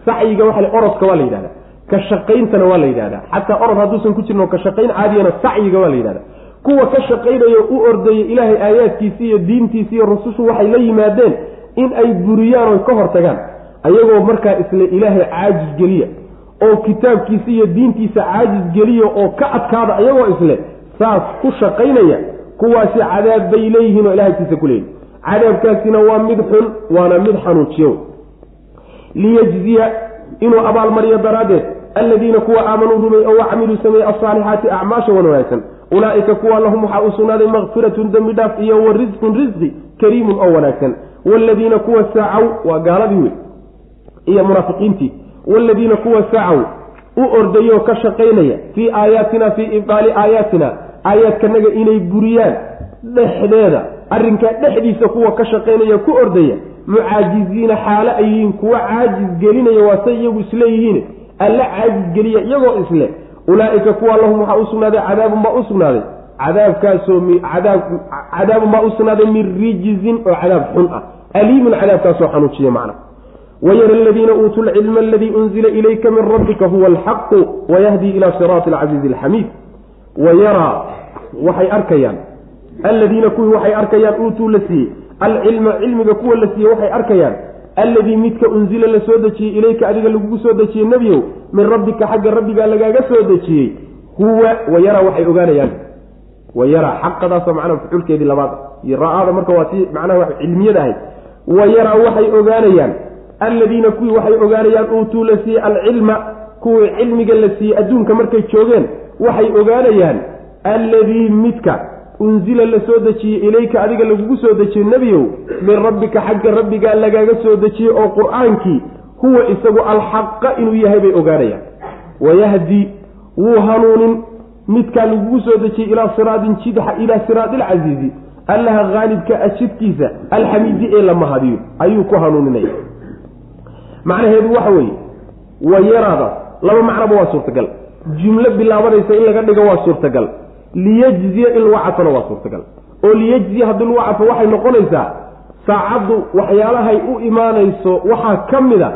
sacyiga waxa orodka waa la yidhahdaa. Ka shaqayntana waa la yidhahdaa. Xataa orod hadduusan ku jirno ka shaqayn caadiyana sacyiga waa la yidhahdaa. Kuwa ka shaqaynaya u ordaya ilaahay aayaadkiisi iyo diintiisi iyo rusushu waxay la yimaadeen in ay buriyaan oy ka hortagaan ayagoo markaa isle ilaahay caajis geliya oo kitaabkiisa iyo diintiisa caajis geliya oo ka adkaada ayagoo isle saas ku shaqaynaya kuwaasi cadaab bay leeyihiin oo ilahay agtiisa ku leeyihiin cadaabkaasina waa mid xun waana mid xanuujiyo liyajziya inuu abaalmariyo daraaddeed. Alladiina kuwa aamanuu rumey oo wacamiluu sameeyey alsaalixaati acmaasha wan wanaagsan. Ulaa'ika kuwa lahum waxaa u sugnaaday makfiratun dembi dhaaf iyo wa risqun risqi kariimun oo wanaagsan. Waaladiina kuwa saacaw waa gaaladii wey iyo munaafiqiintii. Waaladiina kuwa saacaw u ordayoo ka shaqaynaya fii aayaatina fii ibdaali aayaatina aayaadkanaga inay buriyaan dhexdeeda. Arrinkaa dhexdiisa kuwa ka shaqaynaya ku ordaya mucaajiziina xaalo ay yihiin kuwa caajis gelinaya waa say iyagu isleeyihiin alla caajis geliya iyagoo isle ulaa'ika kuwa lahum waxaa u sugnaaday cadaabun baa u sugnaaday. Cadaabkaasoo cadaabun baa u sugnaaday min rijizin oo cadaab xun ah. Aliimun cadaabkaasoo xanuujiya macna. Wayara aladiina uutuu lcilma aladii unzila ilayka min rabbika huwa alxaqu wayahdi ila siraati alcasiizi alxamiid wayaraa waxay arkayaan. Alladiina kuwii waxay arkayaan uutuu la siiyey alcilma cilmiga kuwa la siiyey waxay arkayaan alladii midka unzila la soo dejiyey ilayka adiga lagugu soo dejiyey nebiyow min rabbika xagga rabbigaa lagaaga soo dejiyey huwa wayaraa waxay ogaanayaan. Wayaraa xaqadaasoo macnaha fuxuulkeedii labaad. Ra'aada marka waa tii macnaha wa cilmiyada ahayd. Wayaraa waxay ogaanayaan. Alladiina kuwii waxay ogaanayaan uutuu la siiyey alcilma kuwii cilmiga la siiyey adduunka markay joogeen waxay ogaanayaan alladii midka unzila la soo dejiyey ilayka adiga lagugu soo dejiyey nebiyow min rabbika xagga rabbigaa lagaaga soo dejiyey oo qur'aankii huwa isagu alxaqa inuu yahay bay ogaanayaan. Wayahdi wuu hanuunin midkaa lagugu soo dejiyey ilaa siraadin jidxa ilaa siraadi alcasiizi allaha haalibka a jidkiisa alxamiidi ee la mahadiyo ayuu ku hanuuninaya. Macnaheedu waxa weeye wayaraada laba macnoba waa suurtagal. Jumlo bilaabanaysa in laga dhigo waa suurtagal lagu cadfana waa suurtagal. oo liyajziya haddii lagu cadfo waxay noqonaysaa saacaddu waxyaalahay u imaanayso waxaa ka mid a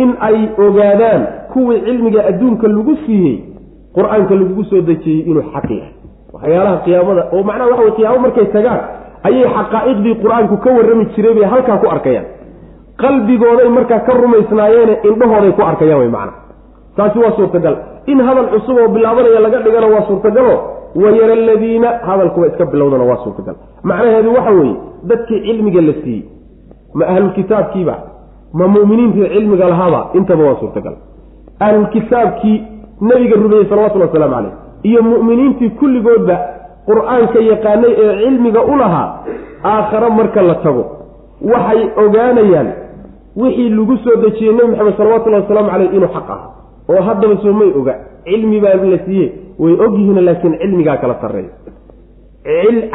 in ay ogaadaan kuwii cilmiga adduunka lagu siiyey qur'aanka lagugu soo dejiyey inuu xaq yahay. Waxyaalaha qiyaamada oo macnaha waxa wey qiyaamo markay tagaan ayay xaqaa'iqdii qur'aanku ka warrami jiray bay halkaa ku arkayaan. Qalbigooday markaa ka rumaysnaayeene indhahooday ku arkayaan way macna. Taasi waa suurtagal in hadal cusub oo bilaabanaya laga dhigana waa suurtagalo wayara aladiina hadalkuba iska bilowdana waa suurtagal. Macnaheedu waxa weeye dadkii cilmiga la siiyey ma ahlulkitaabkiiba ma mu'miniintii cilmiga lahaaba intaba waa suurtagal. Ahlulkitaabkii nebiga rumeeyey salawatullhi wasalaamu caleyh iyo mu'miniintii kulligoodba qur'aanka yaqaanay ee cilmiga u lahaa aakhare marka la tago. Waxay ogaanayaan wixii lagu soo dejiyey nebi maxamed salawatullahi wasalaamu caleyh inuu xaq aha oo haddaba soo may oga cilmi baa la siiye way ogyihiin laakiin cilmigaa kala sarreeya.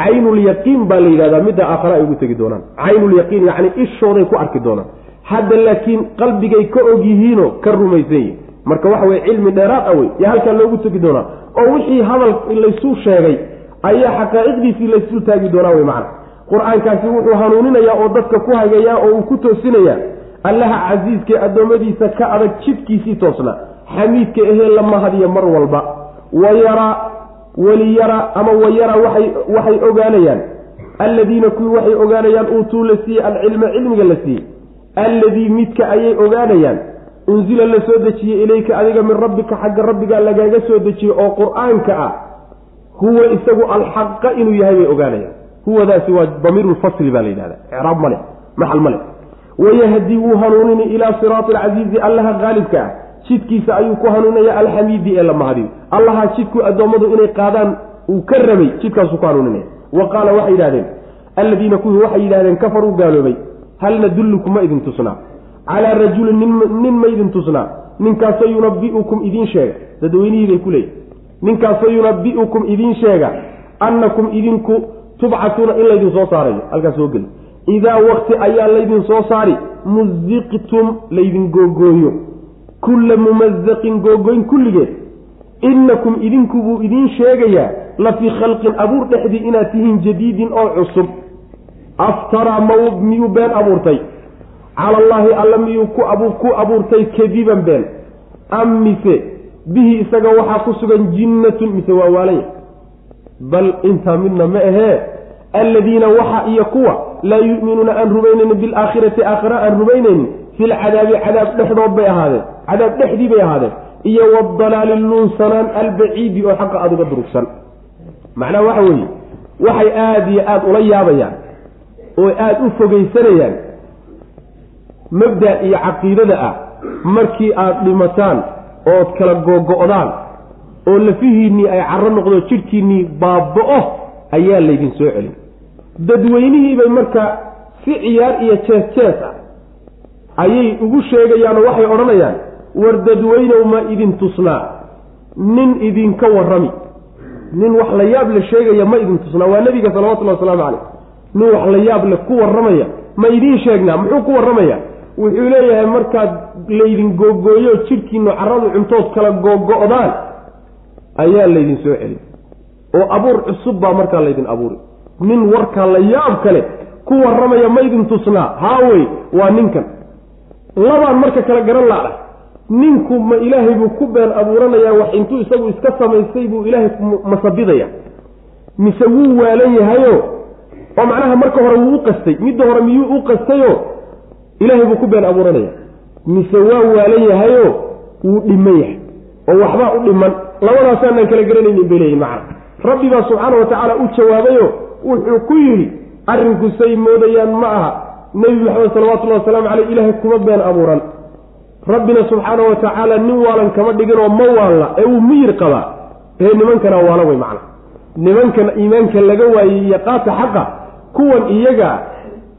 Caynulyaqiin baa la yidhahdaa midda aakhara ay ugu tegi doonaan. Caynulyaqiin yacni ishooday ku arki doonaan. Hadda laakiin qalbigay ka og yihiinoo ka rumaysan yihiin marka waxa weye cilmi dheeraad a wey yaa halkaa loogu tegi doonaa. Oo wixii hadal laysuu sheegay ayaa xaqaa'iqdiisii laysul taagi doonaa wey macana qur'aankaasi wuxuu hanuuninayaa oo dadka ku hagayaa oo uu ku toosinayaa allaha casiiskee addoommadiisa ka adag jidkiisii toosna xamiidka ahee la mahadiya mar walba. Wayaraa waliyara ama wayara waxay ogaanayaan. Alladiina kuwii waxay ogaanayaan uutuu la siiyey alcilma cilmiga la siiyey. Alladii midka ayay ogaanayaan unsila la soo dejiyey ilayka adiga min rabbika xagga rabbigaa lagaaga soo dejiyey oo qur'aanka ah. Huwa isagu alxaqa inuu yahay bay ogaanayaan. Huwadaasi waa damiirulfasli baa la yidhahda icraab male maxal male wayahdi wuu hanuunini ilaa siraati alcasiizi allaha haalibka ah jidkiisa ayuu ku hanuunaya alxamiidi ee la mahadiyo. Allaha jidku addoommadu inay qaadaan uu ka rabay jidkaasuu ku hanuuninaya wa qaala waxay yidhahdeen alladiina kuwii waxay yidhahdeen kafaruu gaaloobay. Hal nadullukum ma idin tusnaa. Calaa rajulin nin ma idin tusnaa. Ninkaasoo yunabi'ukum idiin sheega. Dadweynihii bay ku leeyihi ninkaasoo yunabi'ukum idiin sheega annakum idinku tubcatuuna in laydin soo saarayo. Halkaas soo geli. Idaa wakti ayaa laydin soo saari musiqtum laydin googooyo kulla mumazaqin googoyn kulligeed. Innakum idinku buu idiin sheegayaa la fii khalqin abuur dhexdii inaad tihiin jadiidin oo cusub. Aftaraa ma miyuu been abuurtay? Cala allaahi alla miyuu ku abuurtay kadiban been. Am mise bihi isaga waxaa ku sugan jinnatun mise waa waalaya? Bal intaa midna ma ahee alladiina waxa iyo kuwa laa yu'minuuna aan rumaynaynin bilaakhirati aakhira aan rumaynaynin filcadaabi cadaab dhexdood bay ahaadeen cadaab dhexdii bay ahaadeen. Iyo wadalaali luunsanaan albaciidi oo xaqa aada uga durugsan. Macnaha waxa weeye waxay aada iyo aada ula yaabayaan oo aada u fogeysanayaan mabda iyo caqiidada ah markii aada dhimataan ood kala googo-daan oo lafihiinnii ay carro noqdo jidhkiinnii baaba-o ayaa laydin soo celin. Dadweynihiibay marka si ciyaar iyo jees jees ah ayay ugu sheegayaan oo waxay odhanayaan war dadweynow ma idin tusnaa. Nin idinka warrami. Nin wax la yaab la sheegaya ma idin tusnaa. Waa nebiga salawatullahi wasalaamu caleyh nin wax la yaab le ku warramaya ma idiin sheegnaa muxuu ku warramaya? Wuxuu leeyahay markaad laydin googooyo jidhkiinu caradu cuntood kala googo-daan ayaa laydin soo celin. Oo abuur cusub baa markaa laydin abuuri. Nin warkaa la yaab kale ku warramaya ma idin tusnaa. Haawey waa ninkan. Labaan marka kala garan laadha ninku ma ilaahay buu ku been abuuranayaa wax intuu isagu iska samaystay buu ilaahay masabidaya mise wuu waalan yahayo oo macnaha marka hore wuu u qastay midda hore miyuu u qastayo ilaahay buu ku been abuuranaya. Mise waa waalan yahayo wuu dhiman yahay oo waxbaa u dhiman. Labadaasaanaan kala garanaynin bay leeyihiin macana rabbi baa subxaana wa tacaala u jawaabayo wuxuu ku yidhi arrinku say moodayaan ma aha. Nebi maxamed salawatullahi wasalaamu caleyh ilaahay kuma been abuuran rabbina subxaana wa tacaala nin waalan kama dhigin oo ma waalla ee uu miyir qabaa ee nimankana waala wey macna. Nimankan iimaanka laga waayey iyo qaata xaqa kuwan iyaga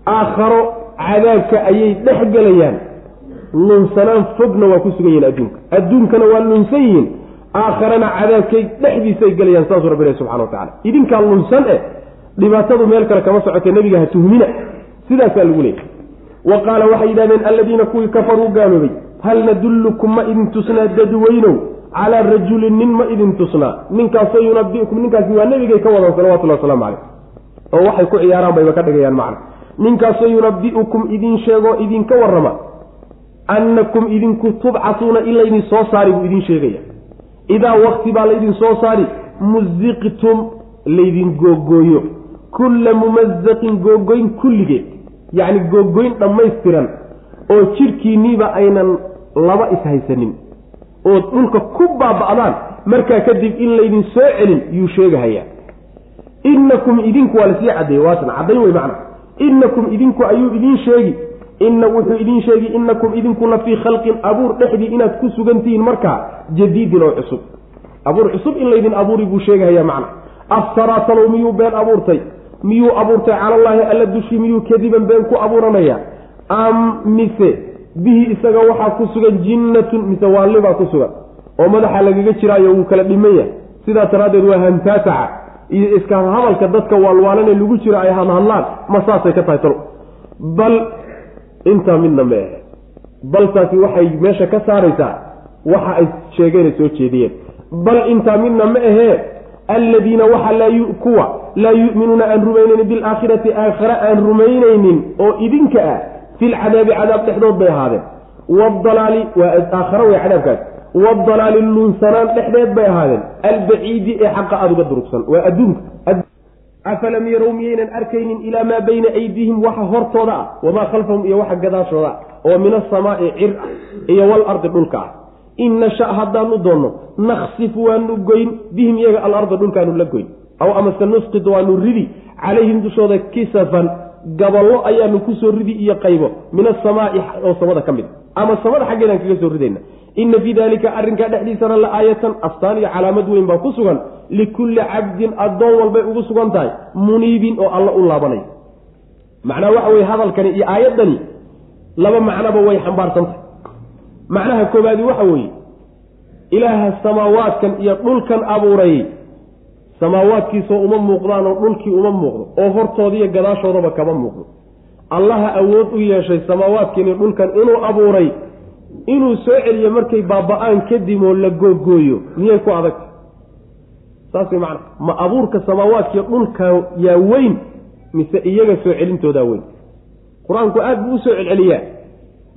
aakharo cadaabka ayay dhex gelayaan lunsanaan fogna waa ku sugan yihiin adduunka. Adduunkana waa lunsan yihiin. Aakharana cadaabkay dhexdiisay gelayaan saasuu rabbi ilahi subxana wa tacala idinkaa lunsan eh dhibaatadu meel kale kama socotee nebiga ha tuhmina. Sidaasaa lagu leeyay wa qaala waxay yidhahdeen alladiina kuwii kafaruu gaaloobay hal nadullukum ma idin tusnaa dadweynow calaa rajulin nin ma idin tusnaa ninkaasoo yunabiukum ninkaasi waa nebigay ka wadan salawatullahi wasalaamu caleyh oo waxay ku ciyaaraan bayba ka dhigayaan macna ninkaasoo yunabi'ukum idin sheegoo idinka warrama annakum idinku tubcasuuna in laydin soo saari buu idin sheegaya idaa wakti baa laydin soo saari muziqtum laydin googooyo kulla mumazaqin googoyn kulligeed yacni googoyn dhammaystiran oo jidhkiinniiba aynan laba ishaysanin ood dhulka ku baaba'daan markaa kadib in laydin soo celin yuu sheegahayaa innakum idinku waa la sii caddeeye waasna caddayn wey macna. Innakum idinku ayuu idiin sheegi inna wuxuu idiin sheegi innakum idinkuna fii khalqin abuur dhexdii inaad ku sugantihiin markaa jadiidin oo cusub. Abuur cusub in laydin abuuri buu sheegahayaa macna. Afsaraatalow miyuu been abuurtay? Miyuu abuurtay calallaahi alla dushii miyuu kadiban been ku abuuranaya? Am mise bihi isaga waxaa ku sugan jinnatun mise waallibaa ku sugan oo madaxa lagaga jiraayo wuu kala dhiman yahay. Sidaa daraaddeed waa hantaasaca iyo iska hadalka dadka waalwaalane lagu jiro ay hadhadlaan ma saasay ka tahay talo. Bal intaa midna ma ahe baltaasi waxay meesha ka saaraysaa waxa ay sheegeen ay soo jeediyeen. Bal intaa midna ma ahee alladiina waxa kuwa laa yu'minuuna aan rumaynaynin bilaakhirati aakhare aan rumaynaynin oo idinka ah filcadaabi cadaab dhexdood bay ahaadeen waadalaali waa aakhare wey cadaabkaas waadalaali luunsanaan dhexdeed bay ahaadeen albaciidi ee xaqa aada uga durugsan waa adduunka afalam yarow miyaynan arkaynin ilaa maa bayna aydiihim waxa hortooda ah wamaa khalfahum iyo waxa gadaashooda ah oo min asamaai cir ah iyo walardi dhulka ah in nasha haddaanu doonno naksif waanu goyn bihim iyaga alarda dhulkaanu la goyn aw amase nusqid waanu ridi calayhim dushooda kisafan gaballo ayaanu ku soo ridi iyo qaybo min asamaai oo samada ka mid ama samada xaggeedaan kaga soo ridayna ina fii dalika arrinkaa dhexdiisana la aayatan astaan iyo calaamad weyn baa ku sugan. Likulli cabdin addoon walbay ugu sugan tahay muniibin oo alla u laabanay. Macnaa waxa weye hadalkani iyo aayaddani laba macnoba way xambaarsantahay macnaha koobaadi waxa weeye ilaaha samaawaadkan iyo dhulkan abuuray samaawaadkiisoo uma muuqdaan oo dhulkii uma muuqdo oo hortoodiiyo gadaashoodaba kama muuqdo. Allaha awood u yeeshay samaawaadkiini dhulkan inuu abuuray inuu soo celiyo markay baaba-aan kadib oo la googooyo miyay ku adagta saas way ma abuurka samaawaadkiiyo dhulka yaa weyn mise iyaga soo celintoodaa weyn? Qur'aanku aada buu u soo celceliyaa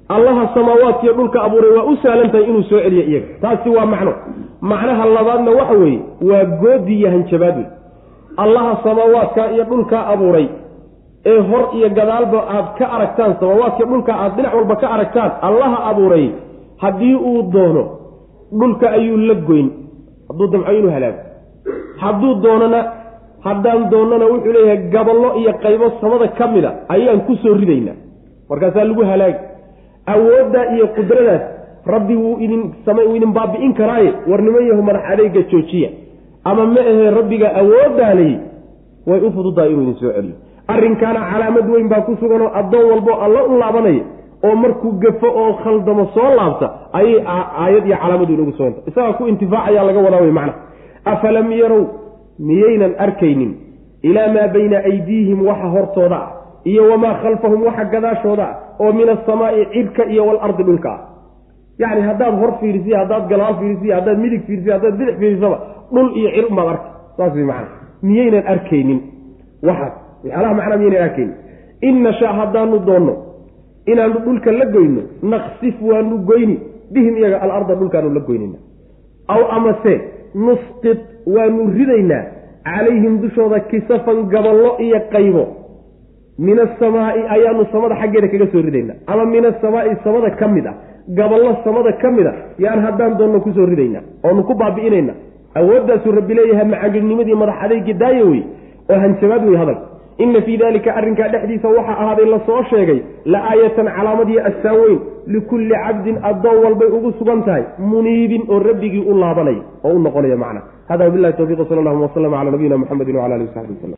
allaha samaawaadkiiyo dhulka abuuray waa u sahlan tahay inuu soo celiyo iyaga. Taasi waa macno. Macnaha labaadna waxa weeye waa goodi iyo hanjabaad wey allaha samaawaadka iyo dhulkaa abuuray ee hor iyo gadaalba aad ka aragtaan samaawaadkiiyo dhulka aad dhinac walba ka aragtaan allaha abuuray haddii uu doono dhulka ayuu la goyn. Hadduu damco inuu halaago hadduu doonana haddaan doonnana wuxuu leeyahay gaballo iyo qaybo samada ka mida ayaan ku soo ridaynaa. Markaasaa lagu halaagi awooddaa iyo qudradaas rabbi wuu idin wuu idin baabi'in karaaye war niman yahu madax adeega joojiya. Ama ma ahee rabbiga awooddaalayi way u fududahay inuu idin soo celiyo. Arrinkaana calaamad weyn baa ku suganoo addoon walbo alla u laabanaya oo markuu gafo oo khaldamo soo laabta ayay aayad iyo calaamadu inagu suganta isagaa ku intifaacayaa laga wadaa wey macna afalam yarow miyaynan arkaynin ilaa maa bayna aydiihim waxa hortooda ah iyo wamaa khalfahum waxa gadaashooda ah oo min asamaa'i cirka iyo walardi dhulka. Ah yacni haddaad hor fiirisiya haddaad galaal fiirisiya haddaad midig fiirisiya haddaad bidix fiirisaba dhul iyo cir unbaad arka saas way macana miyaynan arkaynin. Waxaas. Waxyaalaha macnaa miyaynan arkaynin. In nashaa haddaanu doonno inaanu dhulka la goyno naksif waanu goyni bihim iyaga alarda dhulkaanu la goynayna aw amase nusqit waanu ridaynaa calayhim dushooda kisafan gaballo iyo qaybo min asamaa'i ayaanu samada xaggeeda kaga soo ridaynaa. Ama min asamaa'i samada ka mid ah gaballo samada ka mid a yaan haddaan doonno ku soo ridaynaa oonu ku baabi'inayna awooddaasuu rabbi leeyahay macagilnimadii madax adaygi daaye wey oo hanjabaad wey hadal. Inna fii dalika arrinkaa dhexdiisa waxaa ahaaday la soo sheegay la aayatan calaamadiyo assaan weyn likulli cabdin addoon walbay ugu sugan tahay muniibin oo rabbigii u laabanaya oo u noqonaya macna. Hada wabilahi towfiq sal allahuma waslama cala nabiyina muxamedi wala alihi wasaxbi waslm